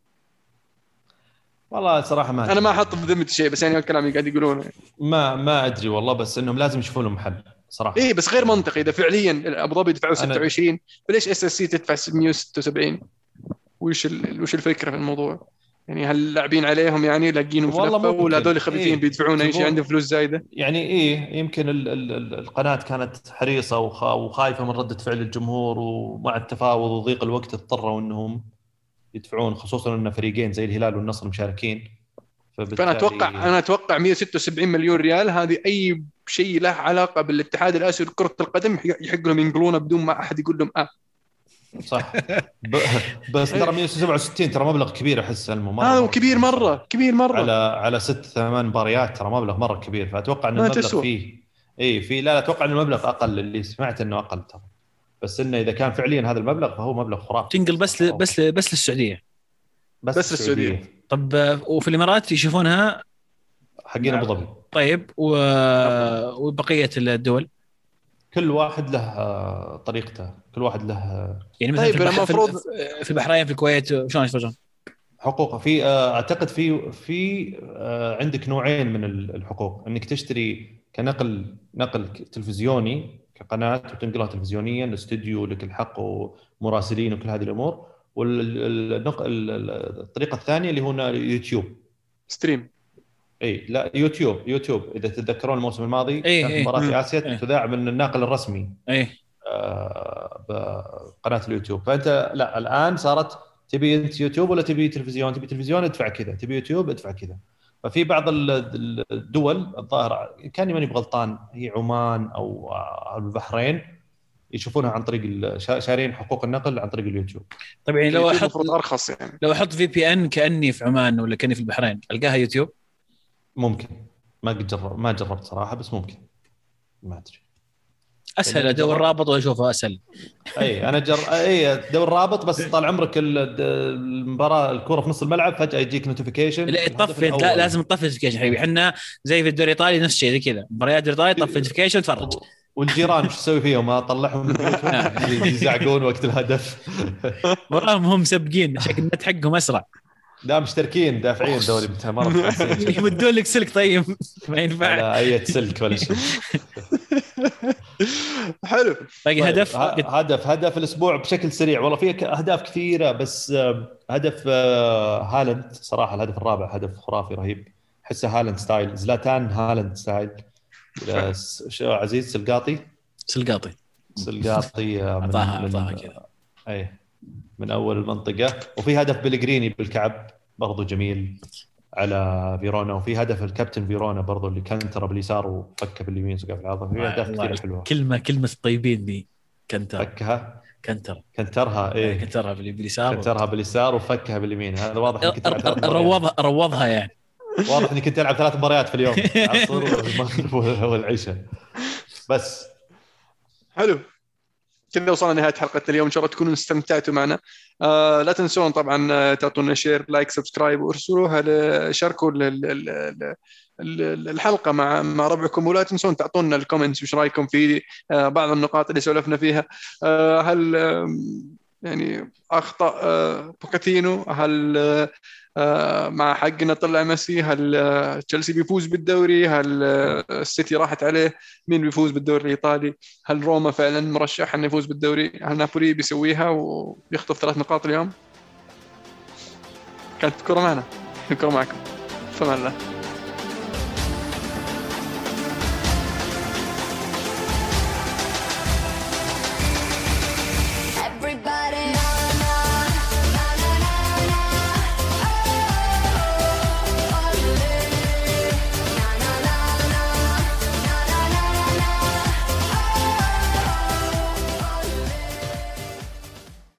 والله صراحة ما أنا. ما أحط بذمتي شيء بس يعني الكلام اللي قاعد يقولونه. ما ما أدري والله بس إنهم لازم يشوفون لهم محل صراحة إيه بس غير منطقي إذا فعليا أبو ظبي يدفعوا أنا- 26 فليش SSC تدفع 676 وش ال... وش الفكرة في الموضوع؟ يعني هل لاعبين عليهم يعني لاقينهم في والله لفة. ولا هذول خبيثين إيه. بيدفعون أي شيء عندهم فلوس زايدة؟ يعني إيه يمكن ال ال ال القناة كانت حريصة وخ- وخايفة من ردة فعل الجمهور ومع التفاوض وضيق الوقت اضطروا إنهم يدفعون خصوصا إن فريقين زي الهلال والنصر مشاركين فبالتالي فانا أتوقع أنا أتوقع 176 مليون ريال هذه أي شيء له علاقة بالاتحاد الآسيوي لكرة القدم يحق لهم ينقلونه بدون ما أحد يقول لهم آه. صح. ب... بس ترى 167 ترى مبلغ كبير أحس مرة هذا مرة كبير مرة كبير مرة. على على ست ثمان مباريات ترى مبلغ مرة كبير. فأتوقع إن المبلغ تسوى. فيه اي في لا لا أتوقع إن المبلغ أقل اللي سمعت إنه أقل ترى. بس إنه إذا كان فعليا هذا المبلغ فهو مبلغ خرافي. تنقل بس ل... بس ل... بس للسعودية. بس للسعودية. طب وفي الإمارات يشوفونها؟ حقين أبو ظبي. طيب و... وبقية الدول؟ كل واحد له طريقته كل واحد له يعني مثلا طيب، في. المفروض- في البحرين في الكويت شلون يتفرجون؟ حقوقه. في أعتقد في في عندك نوعين من ال- الحقوق. إنك تشتري كنقل نقل تلفزيوني كقناة وتنقلها تلفزيونيا استوديو لك الحق ومراسلين وكل هذه الأمور. والطريقة الثانية اللي هو يوتيوب. stream. إي لا يوتيوب يوتيوب. إذا تتذكرون الموسم الماضي إيه، كانت. مباراة. في آسيا. تذاع من الناقل الرسمي. إيه آه، بقناة اليوتيوب. فأنت لا الآن صارت تبي أنت يوتيوب ولا تبي تلفزيون؟ تبي تلفزيون ادفع كذا. تبي يوتيوب ادفع كذا. ففي بعض ال- الدول الظاهر كاني ماني بغلطان هي عمان أو آه، البحرين. يشوفونها عن طريق شارين حقوق النقل عن طريق اليوتيوب. طيب يعني لو أحط أرخص يعني. لو أحط VPN كأني في عمان ولا كأني في البحرين ألقاها يوتيوب؟ ممكن. ما قد جرب ما جربت صراحة بس ممكن. ما أدري. أسهل يعني أدور. رابط واشوفها أسهل. أي أنا جر أي دور رابط بس طال عمرك ال- المباراة الكره في نص الملعب فجأة يجيك notification لا طفي انت لا لازم تطفي ال notification حبيبي. إحنا زي في الدوري الإيطالي نفس الشيء زي كذا. مباريات الدوري الايطالي طفي ال notification تفرج. والجيران وش تسوي فيهم؟ أطلعهم. يزعقون وقت الهدف. وراهم هم مسبقين عشان النت حقهم أسرع. لا مشتركين دافعين دوري مرة يمدون لك سلك طيب. ما ينفع. على أي سلك ولا شيء. حلو. باقي طيب، هدف؟ هدف هدف الأسبوع بشكل سريع. والله في أهداف كثيرة بس هدف آه، هالاند. صراحة الهدف الرابع هدف خرافي رهيب. أحسه هالاند style. زلاتان هالاند style. س- شو عزيز سلقاطي؟ سلقاطي. سلقاطي آه، من- اعطاها أعطاها كذا. أي من أول المنطقة. وفي هدف بلغريني بالكعب برضو جميل على فيرونا. وفي هدف الكابتن فيرونا برضو اللي كنتره باليسار وفكه باليمين سقف العظم في اهداف كثيره حلوة. كلمه كلمة الطيبين دي كنتر فكها؟ كنتر كنترها إيه. كنترها بال- باليسار كنترها باليسار وفكها باليمين. هذا واضح. روضها روضها يعني. واضح انك كنت تلعب ثلاث مباريات في اليوم. العصر والعشاء. بس. حلو. كذا وصلنا لنهاية حلقة اليوم. إن شاء الله تكونوا استمتعتوا معنا. آه لا تنسون طبعا آه، تعطونا share like subscribe وارسلوها شاركوا ال- ال- ال- ال- ال- الحلقة مع مع ربعكم. ولا تنسون تعطونا ال comments وش رأيكم في آه بعض النقاط اللي سولفنا فيها. آه هل يعني أخطأ آه بوكاتينو؟ هل آه، مع حقنا طلع ميسي هل آه، تشيلسي بيفوز بالدوري؟ هل آه، السيتي راحت عليه؟ مين بيفوز بالدوري الإيطالي؟ هل روما فعلا مرشح إنه يفوز بالدوري؟ هل نابولي بيسويها ويخطف ثلاث نقاط اليوم؟ كانت كرة معنا. الكرة معكم. فما الله.